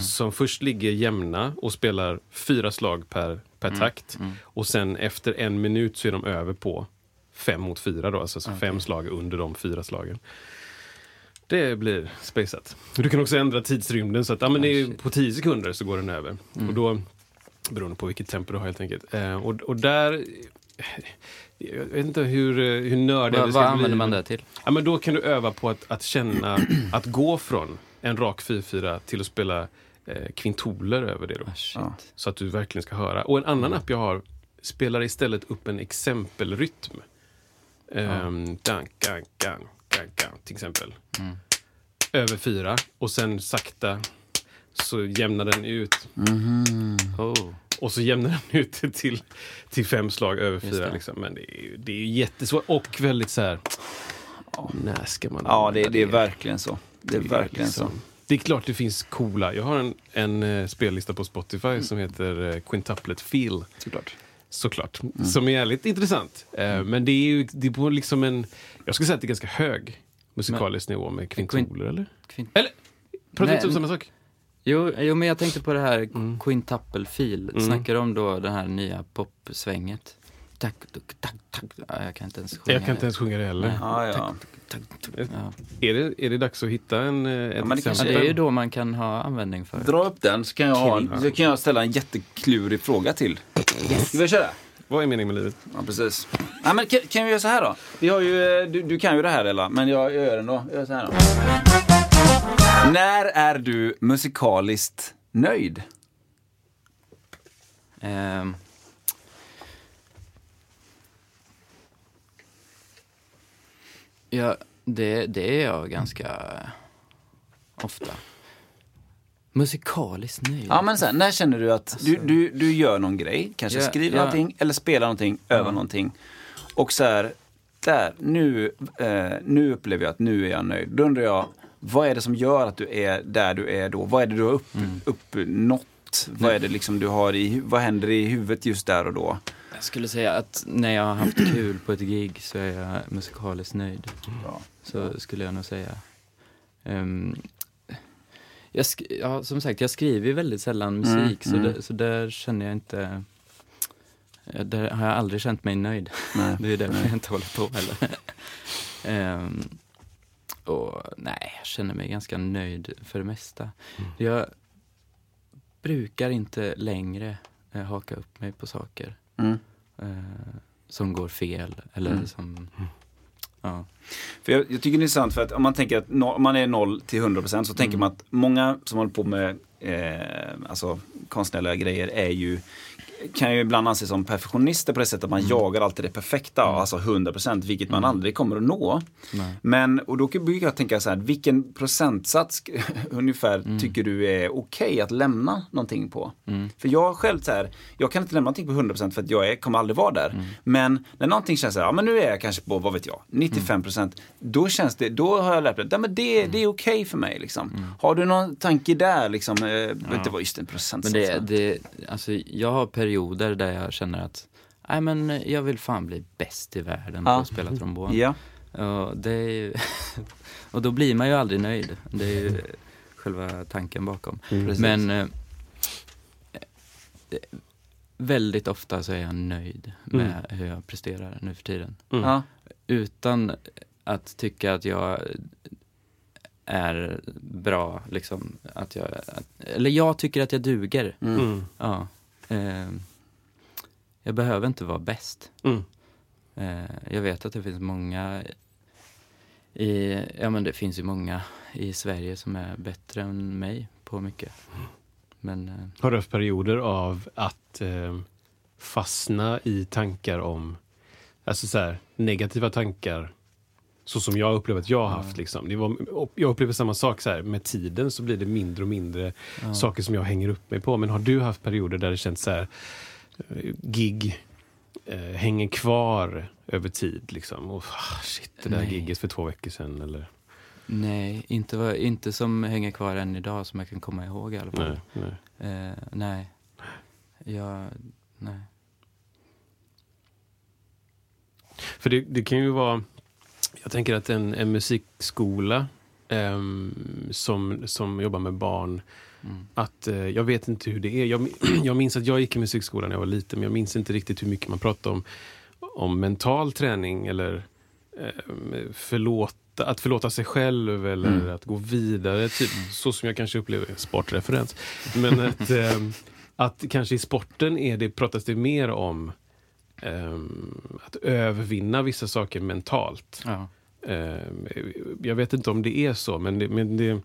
som först ligger jämna och spelar fyra slag per, per takt. Och sen efter en minut så är de över på fem mot fyra då, alltså så fem slag under de fyra slagen. Det blir spejsat. Du kan också ändra tidsrymden så att ja, men det är, på 10 sekunder så går den över. Och då, beroende på vilket tempo du har helt enkelt. Eh, och, och där... Jag vet inte hur, eh, hur nördig Vad, det ska vad bli. använder man det till? Ja, men då kan du öva på att, att känna, att gå från en rak 4-4 till att spela eh, kvintoler över det. Då. Ah. Så att du verkligen ska höra. Och en annan app jag har spelar istället upp en exempelrytm. Um, dun, gun, gun, gun, gun, till exempel. Över fyra. Och sen sakta så jämnar den ut. Oh. Och så jämnar den ut till, till fem slag över Just fyra. det. Liksom. Men det är, ju- det är ju jättesvårt och väldigt så här... När ska man Ja, det, det är verkligen så. Det är verkligen så. liksom- Det är klart det finns coola. Jag har en, en eh, spellista på Spotify Mm. som heter eh, Quintuplet Feel. Såklart. Såklart. Mm. Som är jävligt intressant. Eh, Men det är ju det är på liksom en... Jag skulle säga att det är ganska hög musikalisk nivå med kvintoler, eller? Kvin- Eller? Pratar vi inte om samma sak? Jo, jo, men jag tänkte på det här Mm. quintuple-fil. Snackar du om då det här nya popsvänget? Tack, tack, tack, tack. Ja, jag kan inte ens sjunga Jag kan inte ens sjunga det heller. Nej. Ja, ja. Tack, tack. Ja. Är, det, är det dags att hitta en, eh, men det kanske Ja, det är ju då man kan ha användning för. Dra upp den så kan jag, ha så kan jag ställa en jätteklurig fråga till. Ska vi köra? Vad är meningen med livet? Ja, precis. Ja, men kan, kan vi göra så här då? Vi har ju, eh, du, du kan ju det här Ella, men jag, jag gör det ändå. Jag gör så här då. När är du musikaliskt nöjd? Ehm. Ja, det, det är jag ganska ofta. Musikaliskt nöjd. Ja, men här, när känner du att du, Alltså- du, du gör någon grej, kanske Ja, skriver ja. någonting eller spelar någonting, övar någonting. Och så här, där, nu, eh, nu upplever jag att nu är jag nöjd. Då undrar jag, vad är det som gör att du är där du är då? Vad är det du har upp, Mm. uppnått? Vad är det liksom du har i, vad händer i huvudet just där och då? Jag skulle säga att när jag har haft kul på ett gig så är jag musikaliskt nöjd. Ja. Så skulle jag nog säga. Ehm, jag ja, som sagt, jag skriver väldigt sällan musik Mm, så, mm. där, så där känner jag inte... Där har jag aldrig känt mig nöjd. Nej. Det är därför jag inte håller på heller. Ehm, och nej, jag känner mig ganska nöjd för det mesta. Jag brukar inte längre eh, haka upp mig på saker Mm. eh, som går fel eller Mm. som... Ja. För jag, jag tycker det är intressant för att om man tänker att no, om man är 0 till 100% så tänker man att många som håller på med eh, alltså, konstnärliga grejer är ju kan ju ibland anses som perfektionister på det sättet att man jagar alltid det perfekta, alltså 100% vilket man aldrig kommer att nå. Nej. Men, och då brukar jag tänka så här, vilken procentsats ungefär tycker du är okej att lämna någonting på? För jag själv så här, jag kan inte lämna någonting på 100% för att jag är, kommer aldrig vara där. Men när någonting känns så här, ja men nu är jag kanske på, vad vet jag, 95% då känns det, då har jag lärt mig, ja, men det, det är okej för mig liksom. Har du någon tanke där liksom? Eh, Det var just en procentsats. Men det, det, alltså jag har perioder där jag känner att Nej men jag vill fan bli bäst i världen på Ja. att spela trombon. Ja. Och, det är ju, och då blir man ju aldrig nöjd. Det är ju själva tanken bakom. Precis. Men eh, det, väldigt ofta så är jag nöjd med hur jag presterar nu för tiden. Mm. Ja. Utan att tycka att jag är bra, liksom. Att jag, att, eller jag tycker att jag duger. Mm. Ja. Eh, jag behöver inte vara bäst. Mm. Eh, jag vet att det finns många i, ja men det finns ju många i Sverige som är bättre än mig på mycket. Men eh, Har du haft perioder av att eh, fastna i tankar om, alltså så här, negativa tankar, så som jag upplever att jag har haft. Liksom. Det var, jag upplever samma sak, så här, med tiden så blir det mindre och mindre saker som jag hänger upp mig på. Men har du haft perioder där det känns så här, eh, gig eh, hänger kvar över tid? Liksom. Och, ah, shit, det där Nej. gigget för två veckor sedan. Eller? nej, inte, vad- inte som hänger kvar än idag som jag kan komma ihåg i alla fall. Nej, nej. Eh, nej. Jag, nej. För det, det kan ju vara... Jag tänker att en, en musikskola ehm, som, som jobbar med barn, Mm. att eh, jag vet inte hur det är. Jag, jag minns att jag gick i musikskolan när jag var liten, men jag minns inte riktigt hur mycket man pratade om, om mental träning eller ehm, förlåta, att förlåta sig själv eller Mm. att gå vidare. Typ, så som jag kanske upplever sportreferens. Men att, ehm, att kanske i sporten är det, pratas det mer om ehm, att övervinna vissa saker mentalt. Ja. Ehm, jag vet inte om det är så, men det, men det,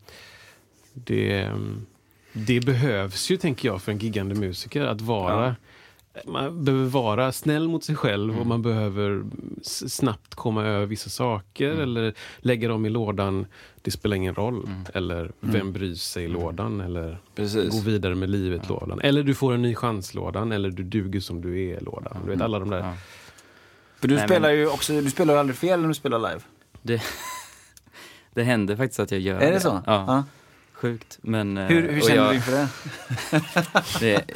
det, ehm, det behövs ju, tänker jag, för en giggande musiker att vara Man behöver vara snäll mot sig själv och man behöver snabbt komma över vissa saker eller lägga dem i lådan. Det spelar ingen roll. Eller vem bryr sig-lådan. Eller Precis. gå vidare med livet-lådan. Eller du får en ny chans-lådan. Eller du duger som du är-lådan. Du vet alla de där. Ja. För du Nej, spelar men- ju också, du spelar aldrig fel när du spelar live. Det, det händer faktiskt att jag gör Är det så? Ja, sjukt. Men, eh, Hur, hur känner jag, du inför det? det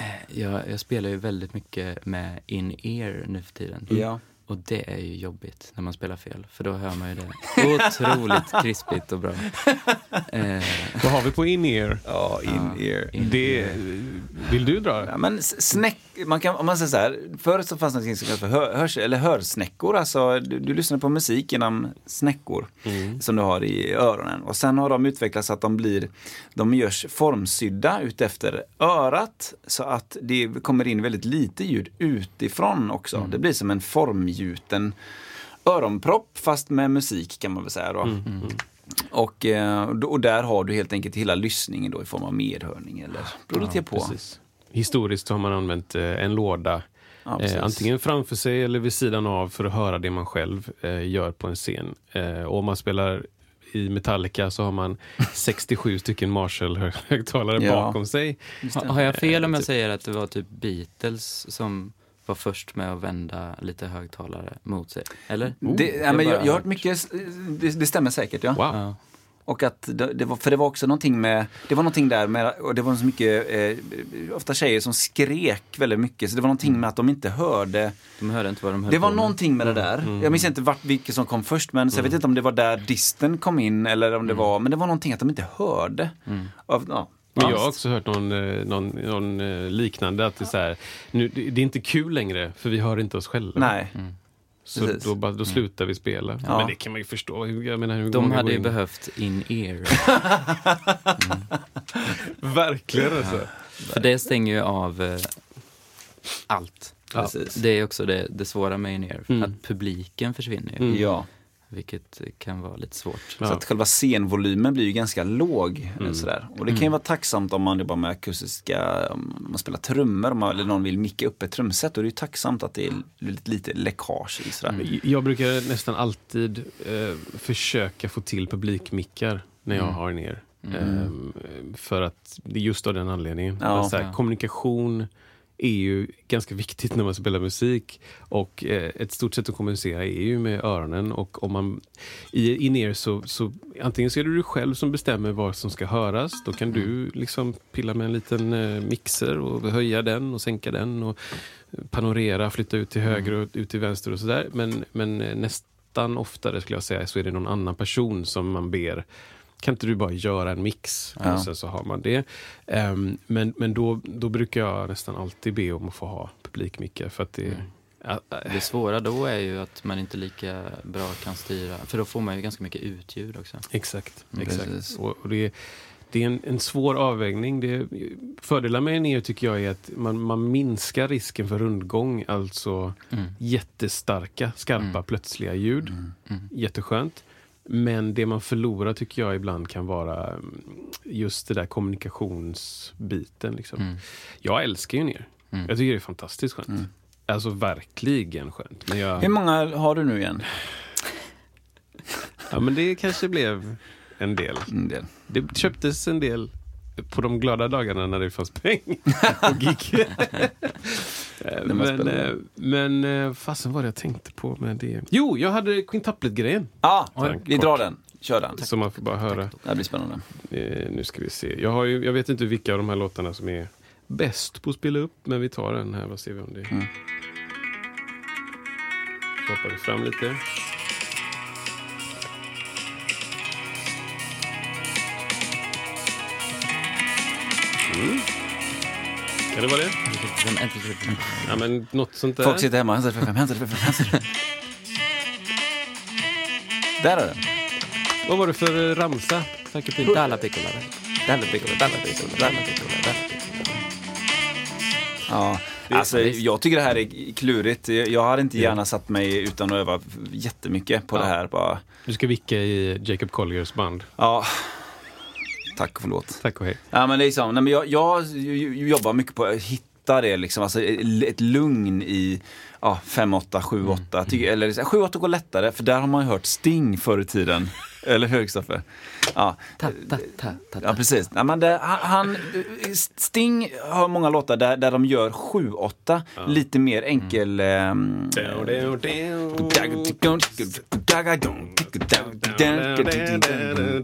Eh, jag, jag spelar ju väldigt mycket med in-ear nu för tiden. Ja. Och det är ju jobbigt när man spelar fel, för då hör man ju det otroligt krispigt och bra. Eh, Vad har vi på in-ear? Ja, in-ear. Det, vill du dra? Ja, men snäck, man kan, om man säger så här, förut så fanns det något som kallas för hör, hörs, eller hörsnäckor, alltså du, du lyssnar på musik genom snäckor som du har i öronen. Och sen har de utvecklats så att de blir, de görs formsydda utefter örat så att det kommer in väldigt lite ljud utifrån också. Det blir som en formgjuten öronpropp fast med musik kan man väl säga då. Och, eh, och då- och där har du helt enkelt hela lyssningen då i form av medhörning eller beror lite på. Precis. Historiskt har man använt eh, en låda Ja, eh, antingen framför sig eller vid sidan av för att höra det man själv eh, gör på en scen. Eh, och om man spelar i Metallica så har man 67 stycken Marshall-högtalare Ja. bakom sig. ha, har jag fel om jag typ. säger att det var typ Beatles som var först med att vända lite högtalare mot sig? Eller? Det, ja, men jag, jag har hört mycket, det, det stämmer säkert ja. Wow. Ja. Och att det, det var, för det var också någonting med, det var någonting där med, och det var så mycket, eh, ofta tjejer som skrek väldigt mycket, så det var någonting med att de inte hörde. De hörde inte vad de höll Det var på med. någonting med det där. Jag minns inte vart, vilket som kom först, men så jag vet inte om det var där disten kom in eller om det var, men det var någonting att de inte hörde. Av, ja, Men jag har också hört någon, eh, någon, någon eh, liknande, att det är, så här, nu, det är inte kul längre för vi hör inte oss själva. Nej. så precis. då, bara- då slutar vi spela. Ja. Men det kan man ju förstå. Jag menar, hur De hade ju in- behövt in-ear. Verkligen alltså. För det stänger ju av eh, allt. Ja. Precis. Det är också det, det svåra med in-ear. Mm. Att publiken försvinner ju. Mm. Ja. Vilket kan vara lite svårt. Ja. Så att själva scenvolymen blir ju ganska låg. Mm. Sådär. Och det kan ju vara tacksamt om man jobbar med akustiska, om man spelar trummor om man, eller någon vill micka upp ett trumset. Då är det ju tacksamt att det är lite, lite läckage i sådär. Jag brukar nästan alltid eh, försöka få till publikmickar när jag har ner. Ehm, för att det är just av den anledningen. Ja. Så här, Ja. Kommunikation är ju ganska viktigt när man spelar musik. Och eh, ett stort sätt att kommunicera är ju med öronen. Och om man i in så, så antingen så är det du själv som bestämmer vad som ska höras. Då kan du liksom pilla med en liten eh, mixer och höja den och sänka den. Och eh, panorera, flytta ut till höger och ut till vänster och sådär. Men, men eh, nästan oftare skulle jag säga så är det någon annan person som man ber kan inte du bara göra en mix? Ja. Och sen så har man det. Ehm, men men då, då brukar jag nästan alltid be om att få ha publikmickar. För att det, Ja, äh, Det svåra då är ju att man inte lika bra kan styra. För då får man ju ganska mycket utljud också. Exakt. Mm, exakt. Och, och det, det är en, en svår avvägning. Det, fördelar med neo tycker jag är att man, man minskar risken för rundgång, alltså Mm. jättestarka, skarpa, Mm. plötsliga ljud. Mm. Jätteskönt. Men det man förlorar tycker jag ibland kan vara mm, just det där kommunikationsbiten. Liksom. Mm. Jag älskar ju ner. Mm. Jag tycker det är fantastiskt skönt. Mm. Alltså verkligen skönt. Men, jag, Hur många har du nu igen? ja, men det kanske blev en del. En del. Det köptes en del på de glada dagarna när det fanns pengar och gig. Eh, men eh, men eh, fasen vad det jag tänkte på med det. Jo, jag hade quintuplet-grejen. Ja, Oj. vi drar den. Kör den. Som man får bara höra. Det här blir spännande. Eh, nu ska vi se. Jag, har ju, jag vet inte vilka av de här låtarna som är bäst på att spela upp, men vi tar den här. Vad ser vi om det? Mm. Så hoppar vi fram lite. Mm. Kan det vara det? Ja, men något sånt där. Folk sitter hemma. Hämta det för fem, hämta det för fem, hämta det. Där är den. Vad var det för eh, ramsa? Tack till Dalla piccola. Dalla piccola, dalla piccola, dalla piccola, dalla piccola. Ja, alltså, jag tycker det här är klurigt. Jag hade inte gärna satt mig utan att öva jättemycket på Ja. det här. Bara, Du ska vicka i Jacob Colliers band. ja, tack och förlåt. Tack och hej. Ja, men liksom, nej, men jag, jag jobbar mycket på att hitta det, liksom, alltså, ett lugn i ja, 5, 8, 7, 8. Tycker, eller 7, 8 går lättare, för där har man ju hört Sting förr i tiden. eller hur, Kristoffer? Ja. Ta, ta, ta, ta, Ja, precis. Nej, men det, han, Sting har många låtar där, där de gör 7-8, lite mer enkel... ehm,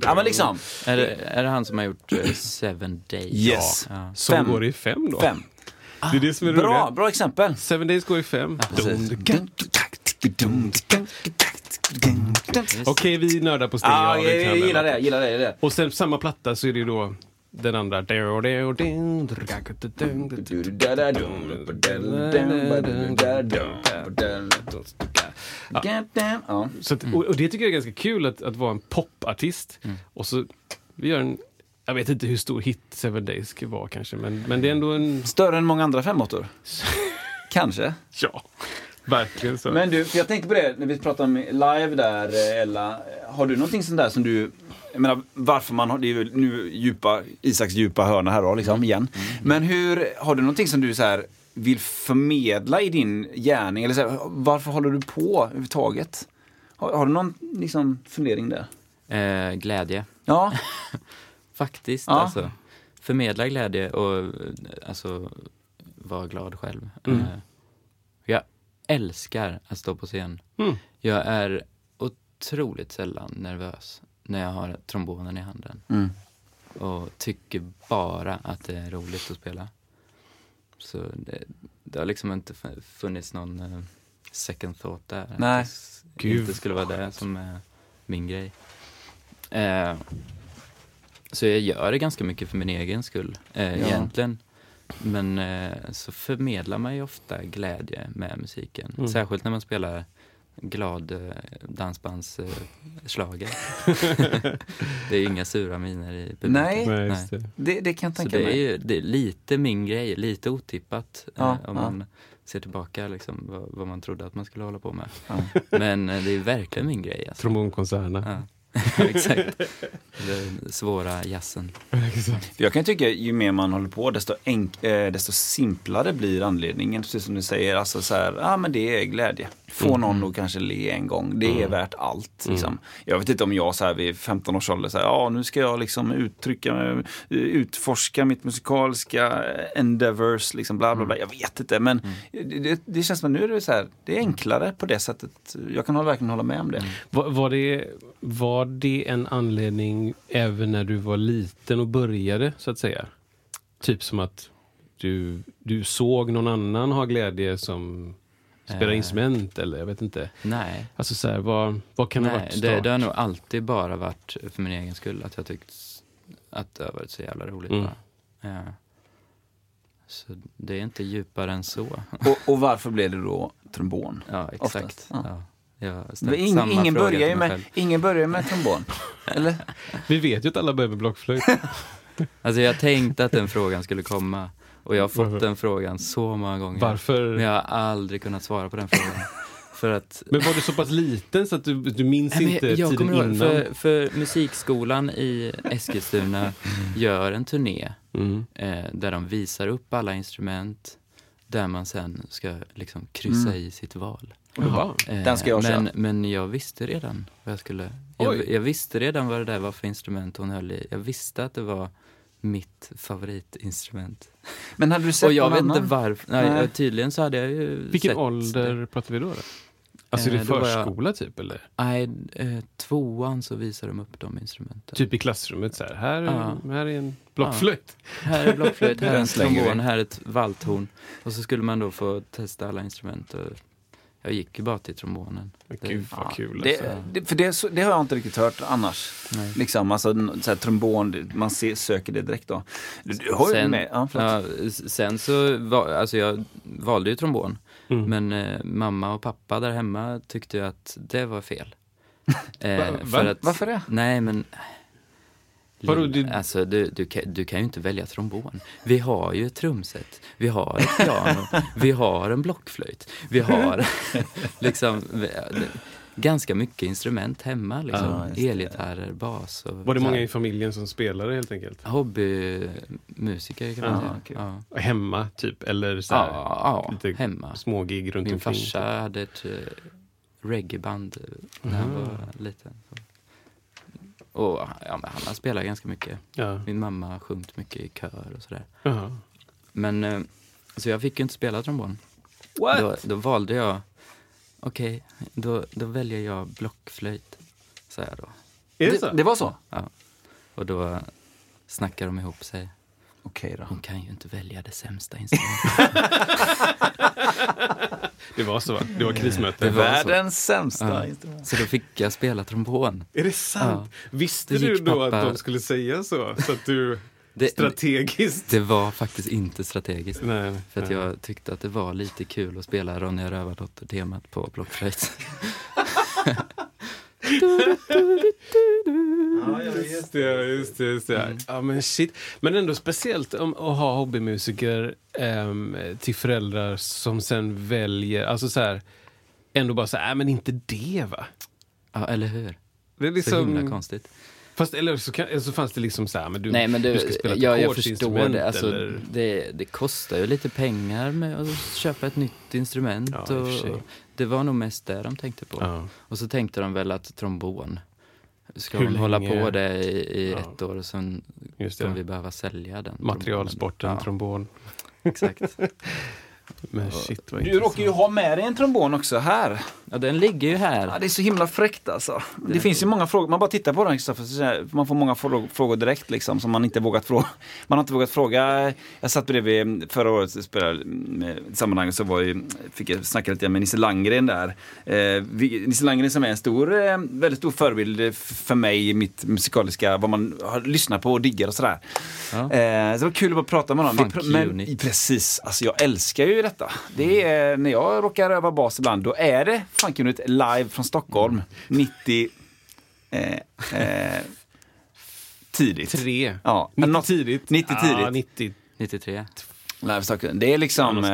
Ja, men liksom. Är det, är det han som har gjort eh, Seven Days? Yes. Ja. Som Fem. går i fem då. Fem. Det är det som är Bra, roligt. bra exempel. Seven Days går i fem. Precis. Okej, vi nördar på Sting. Ja, ja, jag, jag gillar det, gillar det. Gillar det. Och sen på samma platta så är det ju då den andra. Ja. Så att, och, och det tycker jag är ganska kul att, att vara en popartist. Och så, vi gör en, jag vet inte hur stor hit Seven Days ska vara kanske, men, men det är ändå en, Större än många andra femåttor. Kanske. ja, verkligen så. Men du, för jag tänkte på det när vi pratade om live där, eh, Ella. Har du någonting sånt där som du jag menar varför man har, det är ju nu djupa, Isaks djupa hörna här då liksom igen. Men hur, har du någonting som du så här vill förmedla i din gärning? Eller så här, varför håller du på överhuvudtaget? Har, har du någon liksom, fundering där? Eh, glädje. Ja, Faktiskt, Ja. alltså. Förmedla glädje och alltså vara glad själv. Mm. Eh, jag älskar att stå på scen. Mm. Jag är otroligt sällan nervös när jag har trombonen i handen. Mm. Och tycker bara att det är roligt att spela. Så det, det har liksom inte funnits någon eh, second thought där. Att Nej. det s- Gud, inte skulle vara det som är min grej. Eh, så jag gör det ganska mycket för min egen skull, eh, Ja. egentligen. Men eh, så förmedlar man ju ofta glädje med musiken. Mm. Särskilt när man spelar glad eh, dansbands eh, det är inga sura miner i publiken. Nej. Nej, det. det, det kan jag Så tänka det är mig. ju det är lite min grej, lite otippat Ja, eh, om ja. man ser tillbaka liksom, vad, vad man trodde att man skulle hålla på med. Ja. Men eh, det är verkligen min grej. Alltså. Trombonkonserterna. Ja. Exakt. Den svåra jazzen. För Jag kan tycka ju mer man håller på desto, enk, eh, desto simplare blir anledningen. Precis som du säger, alltså så här, ja men det är glädje. Få Mm. någon att kanske le en gång, det är värt allt. Liksom. Jag vet inte om jag så här vid 15 års ålder, så här, ja nu ska jag liksom uttrycka mig, eh, utforska mitt musikaliska endeavors, liksom bla bla bla. Jag vet inte, men det, det, det känns som att nu är det så här, det är enklare på det sättet. Jag kan verkligen hålla med om det. Var, var, det, var det en anledning även när du var liten och började, så att säga? Typ som att du, du såg någon annan ha glädje som spelar Eh. instrument, eller jag vet inte. Nej, Alltså så här, vad, vad kan det ha Nej varit det, start? det har nog alltid bara varit för min egen skull att jag tyckt att det har varit så jävla roligt. Mm. Bara. Ja. Så det är inte djupare än så. Och, och varför blev det då trombon? Ja, exakt. Ja. Ja. Ingen, fråga börjar ju med, ingen börjar ju med trombon. Eller? Vi vet ju att alla börjar med blockflöjt. Alltså jag tänkte att den frågan skulle komma. Och jag har fått Varför? den frågan så många gånger. Varför? Men jag har aldrig kunnat svara på den frågan. För att Men var du så pass liten så att du, du minns Nej, inte jag tiden kommer ihåg, innan? för, för musikskolan i Eskilstuna gör en turné Mm. eh, där de visar upp alla instrument där man sen ska liksom kryssa Mm. i sitt val. Jaha. Eh, Den ska jag men, köra. men jag visste redan vad jag skulle... Jag, jag visste redan vad det där var för instrument hon höll i. Jag visste att det var mitt favoritinstrument. Men hade du sett Och jag vet inte annan? varför. Nej, Nej. Tydligen så hade jag ju Vilken sett ålder pratar vi då? då? Alltså är Eh, det då var jag- förskola typ eller? Nej, eh, tvåan så visar de upp de instrumenten. Typ i klassrummet så här. Här, Ja. här är en blockflöjt. Här är blockflöjt, här är en trombon, här är ett valthorn. Och så skulle man då få testa alla instrument. Och jag gick ju bara till trombonen. Det- Gud vad Ja, kul det, alltså. det, för det, är så- det har jag inte riktigt hört annars. Nej. Liksom, alltså, så här, trombon, det- man ser, söker det direkt då. Du, du har ju Sen- med, ja. Ja, sen så, var, alltså jag valde ju trombon. Mm. Men eh, mamma och pappa där hemma tyckte ju att det var fel. Eh, Va- att, Varför det? Nej men... Vadå, du- Alltså du, du, kan, du kan ju inte välja trombon. Vi har ju ett trumset, vi har ett piano, vi har en blockflöjt, vi har liksom ganska mycket instrument hemma. Liksom. Det. Elgitarrer, bas och Var det många i familjen som spelade helt enkelt? hobbymusiker kan man Ja, säga. kul. Ja. Hemma typ? Eller så här, Ja, ja, lite hemma. små gig runt Min omkring? farsa hade ett uh, reggaeband eh, när han Aha. var liten. Så. Och ja, men han har spelat ganska mycket. Ja. Min mamma har sjungit mycket i kör och sådär. Jaha. Men, eh, så jag fick ju inte spela trombon. What? Då, då valde jag, okej, då, då väljer jag blockflöjt, sa jag då. Är det så? det var så? Och då snackade de ihop sig. Okej då. Hon kan ju inte välja det sämsta instrumentet. Det var så va? Det var krismöte? Det var så. Världens sämsta Ja. instrument. Så då fick jag spela trombon. Är det sant? Visste Det du då pappa- att de skulle säga så? Så att du Det, strategiskt... det var faktiskt inte strategiskt. Nej, För att nej. jag tyckte att det var lite kul att spela Ronja Rövardotter-temat på blockflöjt. Just det, just det. Just det. Mm. Ja, men shit. Men ändå speciellt om, att ha hobbymusiker ehm, till föräldrar som sen väljer, alltså så här, ändå bara så här, äh, men inte det va? Ja, eller hur? Det är Så himla liksom, konstigt. Fast, eller, så kan, så fanns det liksom så här, men du, Nej men du, du ska spela ett ja, jag förstår det. Alltså, eller... det. Det kostar ju lite pengar med att köpa ett nytt instrument. Ja, och det var nog mest det de tänkte på. Ja. Och så tänkte de väl att trombon, ska Hur de hålla på det i, i Ja. ett år och sen kommer vi behöva sälja den. Materialsporten, trombonen. trombon. Exakt. Men shit vad Du råkar ju ha med dig en trombon också här. Ja, den ligger ju här. Ja, det är så himla fräckt alltså. Det finns ju många frågor, man bara tittar på den Kristoffer, så man får många frå- frågor direkt liksom som man inte vågat fråga. Man har inte vågat fråga. Jag satt bredvid förra året spelade med i sammanhanget så var ju, fick jag snacka lite med Nisse Landgren där. Eh, Nisse Landgren som är en stor, eh, väldigt stor förebild för mig i mitt musikaliska, vad man har lyssnat på och diggar och sådär. Ja. Eh, så det var kul att prata med honom. Funk men, unit. precis, alltså jag älskar ju detta. Det är, när jag råkar öva bas ibland, då är det Funk Unit live från Stockholm 90 eh, eh, tidigt. Tre. Ja, 90 något- tidigt. 90 Ja, tidigt. 90. 93. Live Stockholm. Det är liksom, eh,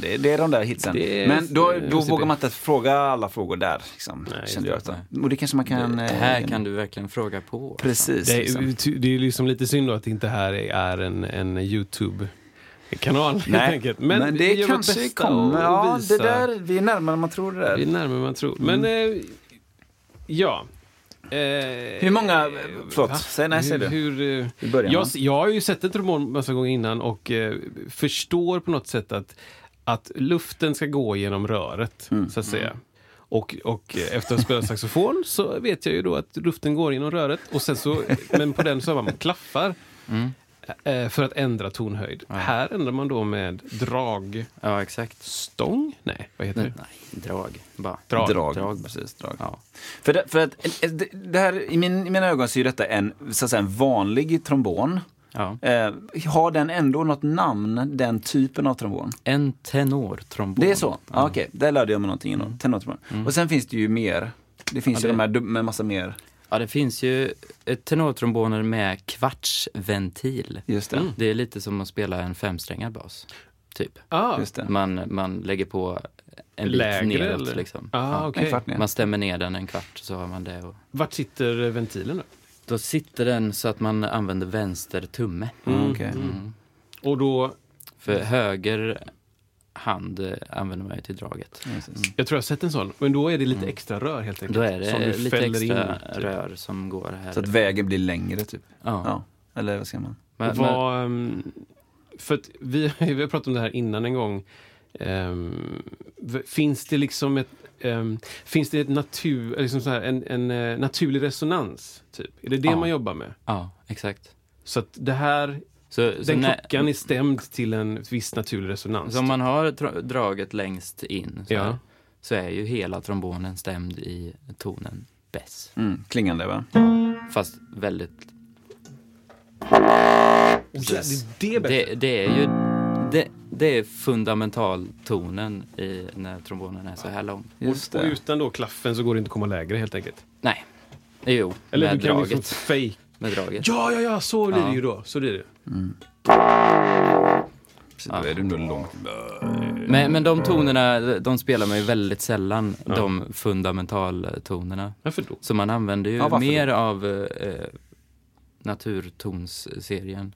det, det är de där hitsen. Är- Men då, eh, då vågar man inte fråga alla frågor där. Liksom, Nej, kände jag. det. Och det kanske man kan... det, eh, här kan du verkligen fråga på. alltså. Precis. Det liksom. är, ty- det är liksom lite synd då att det inte här är en, en Youtube-kanal helt Nej, enkelt. men, vi det kanske kommer. och Ja, det där, vi är närmare än man tror det Vi är närmare än man tror. Men eh, ja. Eh, Hur många, förlåt, va? säg nej, säg du. hur, eh, början, jag, jag har ju sett en trombon massa gånger innan och eh, förstår på något sätt att, att luften ska gå genom röret, Mm. så att säga. Och, och eh, efter att ha spelat saxofon så vet jag ju då att luften går genom röret. Och sen så, men på den så har man klaffar Mm. Eh, för att ändra tonhöjd. Ja. Här ändrar man då med dragstång? Ja, exakt. Nej, vad heter Nej, det? drag. Bara. Drag. Drag. Drag. Precis, drag. Ja. För, det, för att eh, det, det här, i, min, i mina ögon så är detta en, så att säga, en vanlig trombon. Ja. Eh, har den ändå något namn, den typen av trombon? En tenortrombon. Det är så? Ja. Okej, där lärde jag mig någonting. Mm. Tenortrombon. Och sen finns det ju mer. Det finns Ja, ju det- de här med massa mer. Ja, det finns ju tenortromboner med kvartsventil. Just det. Det är lite som att spela en femsträngad bas. Typ. Ah, Just det. Man, man lägger på en bit Lägre, neråt eller? liksom. ah, Ja. kvart ner. Man stämmer ner den en kvart så har man det. Och Vart sitter ventilen då? då sitter den så att man använder vänster tumme. Mm. Mm. Och då, För höger hand eh, använder man ju till draget. Precis. jag tror jag har sett en sån, men då är det lite extra rör helt enkelt. Mm. Då är som det du lite extra in, typ. rör som går här. Så att vägen blir längre typ. ja. Ja. Eller vad säger man? Men, Vad, ehm, för att vi, vi har pratat om det här innan en gång. V- finns det liksom ett ehm, Finns det ett natur, liksom så här, en, en eh, naturlig resonans? Typ? Är det det Ja. man jobbar med? ja, exakt. Så att det här, Så, så, den när, klockan är stämd till en viss naturlig resonans? så om man har tr- draget längst in så, Ja. här, så är ju hela trombonen stämd i tonen bess. Mm, klingande va? Fast väldigt... Oh, ja, det är det. Det, det är ju... Det, det är fundamentaltonen i när trombonen är så här lång. Just Och det. utan då klaffen så går det inte att komma lägre helt enkelt. Nej. Jo, Eller med du kan liksom draget. Med draget. Ja, ja, ja, så blir Ja. det ju då. Så blir det. Precis, Då är det nog långt. Men, men de tonerna, de spelar man ju väldigt sällan, de fundamentaltonerna. Varför då? Så man använder ju Ja, varför mer av eh, naturtonsserien.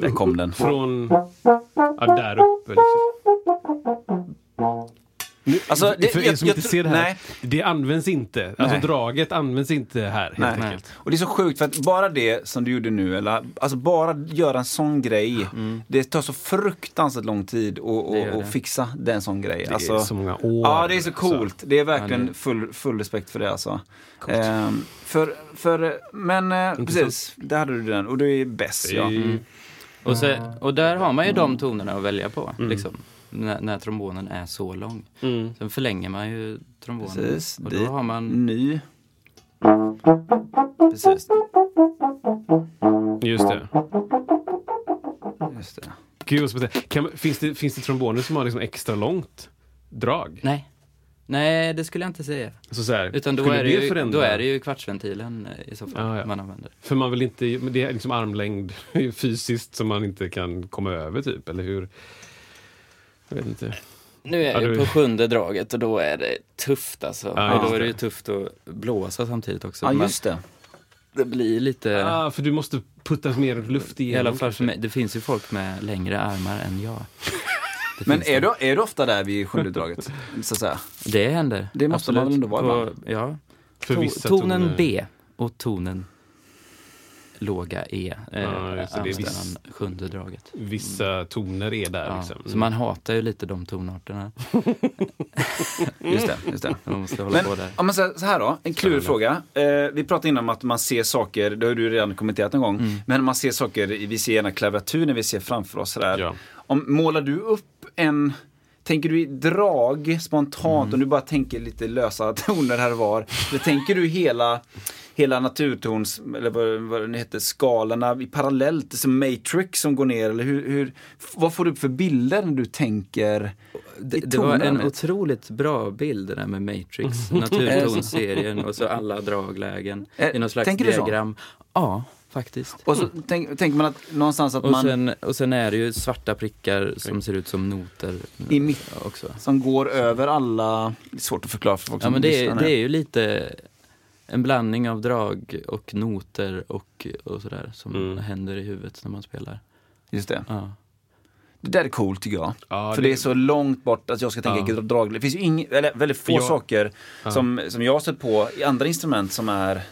Där kom den. Från... Ja, där uppe liksom. Alltså, det, För er jag- som jag inte tro- ser det här, Nej, det används inte. Alltså Nej. draget används inte här helt Nej. enkelt. Och det är så sjukt för att bara det som du gjorde nu, eller alltså bara göra en sån grej. Det tar så fruktansvärt lång tid att fixa den sån grej. Det alltså, är så många år. Ja, det är så coolt. Det är verkligen full, full respekt för det alltså. Ehm, för, för, men eh, precis, där hade du den. Och du är bäst ja. Mm. Och, så, och där har man ju de tonerna att välja på, liksom, när, när trombonen är så lång. Mm. Sen förlänger man ju trombonen. Precis, och då har man... Ny. Precis, Just det. just det. Gud, vad kan, man- finns, det, finns det tromboner som har liksom extra långt drag? Nej. Nej, det skulle jag inte säga. Alltså så här, Utan då är, det ju, förändra? då är det ju kvartsventilen eh, i så fall Ja, ja. man använder. För man vill inte, det är liksom armlängd fysiskt som man inte kan komma över typ, eller hur? Jag vet inte. Nu är Ja, jag du- på sjunde draget och då är det tufft alltså. Ja, då är det ju tufft att blåsa samtidigt också. Ja, just det. det blir lite... Ah, för du måste putta mer luft I igenom. alla fall för mig. Det finns ju folk med längre armar än jag. Det Men är du, är du ofta där vid sjunde draget? Så att säga. Det händer. Det måste man väl ändå vara På? Ja. För To- vissa tonen toner- B och tonen låga E. Eh, Ja, man sjunde draget. Vissa toner är där Ja, liksom. Så man hatar ju lite de tonarterna. Just det. Just det. Man måste hålla Men på där. om man säger så här då, en klurig fråga. Eh, vi pratade innan om att man ser saker, det har du redan kommenterat en gång, Mm. men man ser saker, vi ser gärna klaviatur när vi ser framför oss sådär. Ja. Om, målar du upp en, tänker du i drag spontant, Mm. om du bara tänker lite lösa toner här och var, eller tänker du hela Hela naturtons, eller vad, vad det heter, skalorna parallellt, som Matrix som går ner, eller hur, hur, vad får du upp för bilder när du tänker Det, det var en otroligt bra bild det där med Matrix, naturtonserien och så alla draglägen Eh, i någon slags tänker du så? diagram. Ja, faktiskt. Och så tänk, tänker man att någonstans att Och man sen, och sen är det ju svarta prickar som ser ut som noter I mitt- också. som går över alla, det är svårt att förklara för folk Ja som men det är, det är ju lite en blandning av drag och noter och, och sådär som Mm. händer i huvudet när man spelar. Just det. Ja. Det där är coolt tycker jag. Ja, För det är så långt bort att jag ska tänka Ja. drag. Det finns ju ing, eller, väldigt få Jag- saker Ja. som, som jag har sett på i andra instrument som är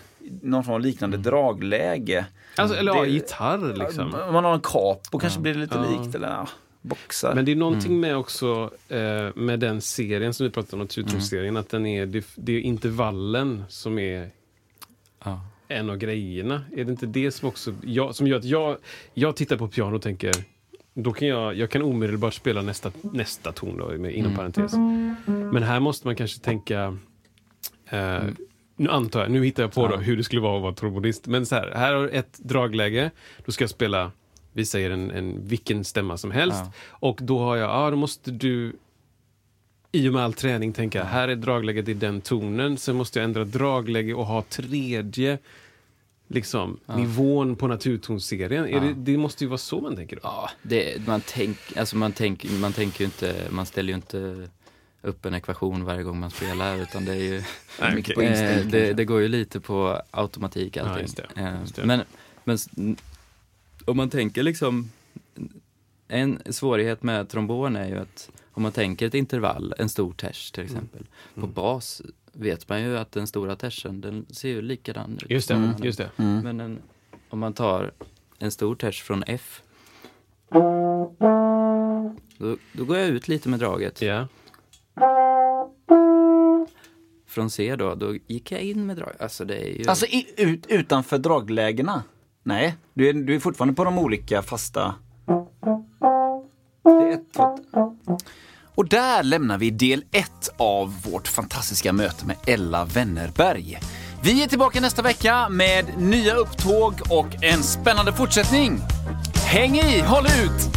någon form av liknande dragläge. Alltså, eller ja, Det- gitarr liksom. Om man har en capo kanske blir det lite Ja. likt. Eller ja, boxar. Men det är någonting med också eh, med den serien som vi pratade om, Naturtronserien, att den är, det, det är intervallen som är Ja. en av grejerna. Är det inte det som också, jag, som gör att jag, jag tittar på piano och tänker, då kan jag, jag kan omedelbart spela nästa, nästa ton då, med, inom parentes. Men här måste man kanske tänka, eh, nu antar jag, nu hittar jag på då, hur det skulle vara att vara trombonist. Men så här, här har du ett dragläge, då ska jag spela vi säger en, en vilken stämma som helst. Ja. Och då har jag, ja då måste du i och med all träning tänka, här är dragläget i den tonen. Sen måste jag ändra dragläge och ha tredje liksom, nivån på naturtonserien. Är det, det måste ju vara så man tänker. Då. Ja, det, man, tänk, alltså man, tänk, man tänker ju inte, man ställer ju inte upp en ekvation varje gång man spelar utan det är ju Nej, instinkt, eh, det, det går ju lite på automatik allting. just det, Eh, just. Men, men om man tänker liksom en svårighet med trombon är ju att om man tänker ett intervall, en stor tersch till exempel. På bas vet man ju att den stora terschen den ser ju likadan ut. Just det, Mm. just det. Men en, om man tar en stor tersch från F. Då, då går jag ut lite med draget. Ja. Från C då, då gick jag in med draget. Alltså det är ju... Alltså i, ut, utanför draglägena? Nej, du är, du är fortfarande på de olika fasta... Det är ett, två. Och där lämnar vi del ett av vårt fantastiska möte med Ella Wennerberg. Vi är tillbaka nästa vecka med nya upptåg och en spännande fortsättning. Häng i, håll ut!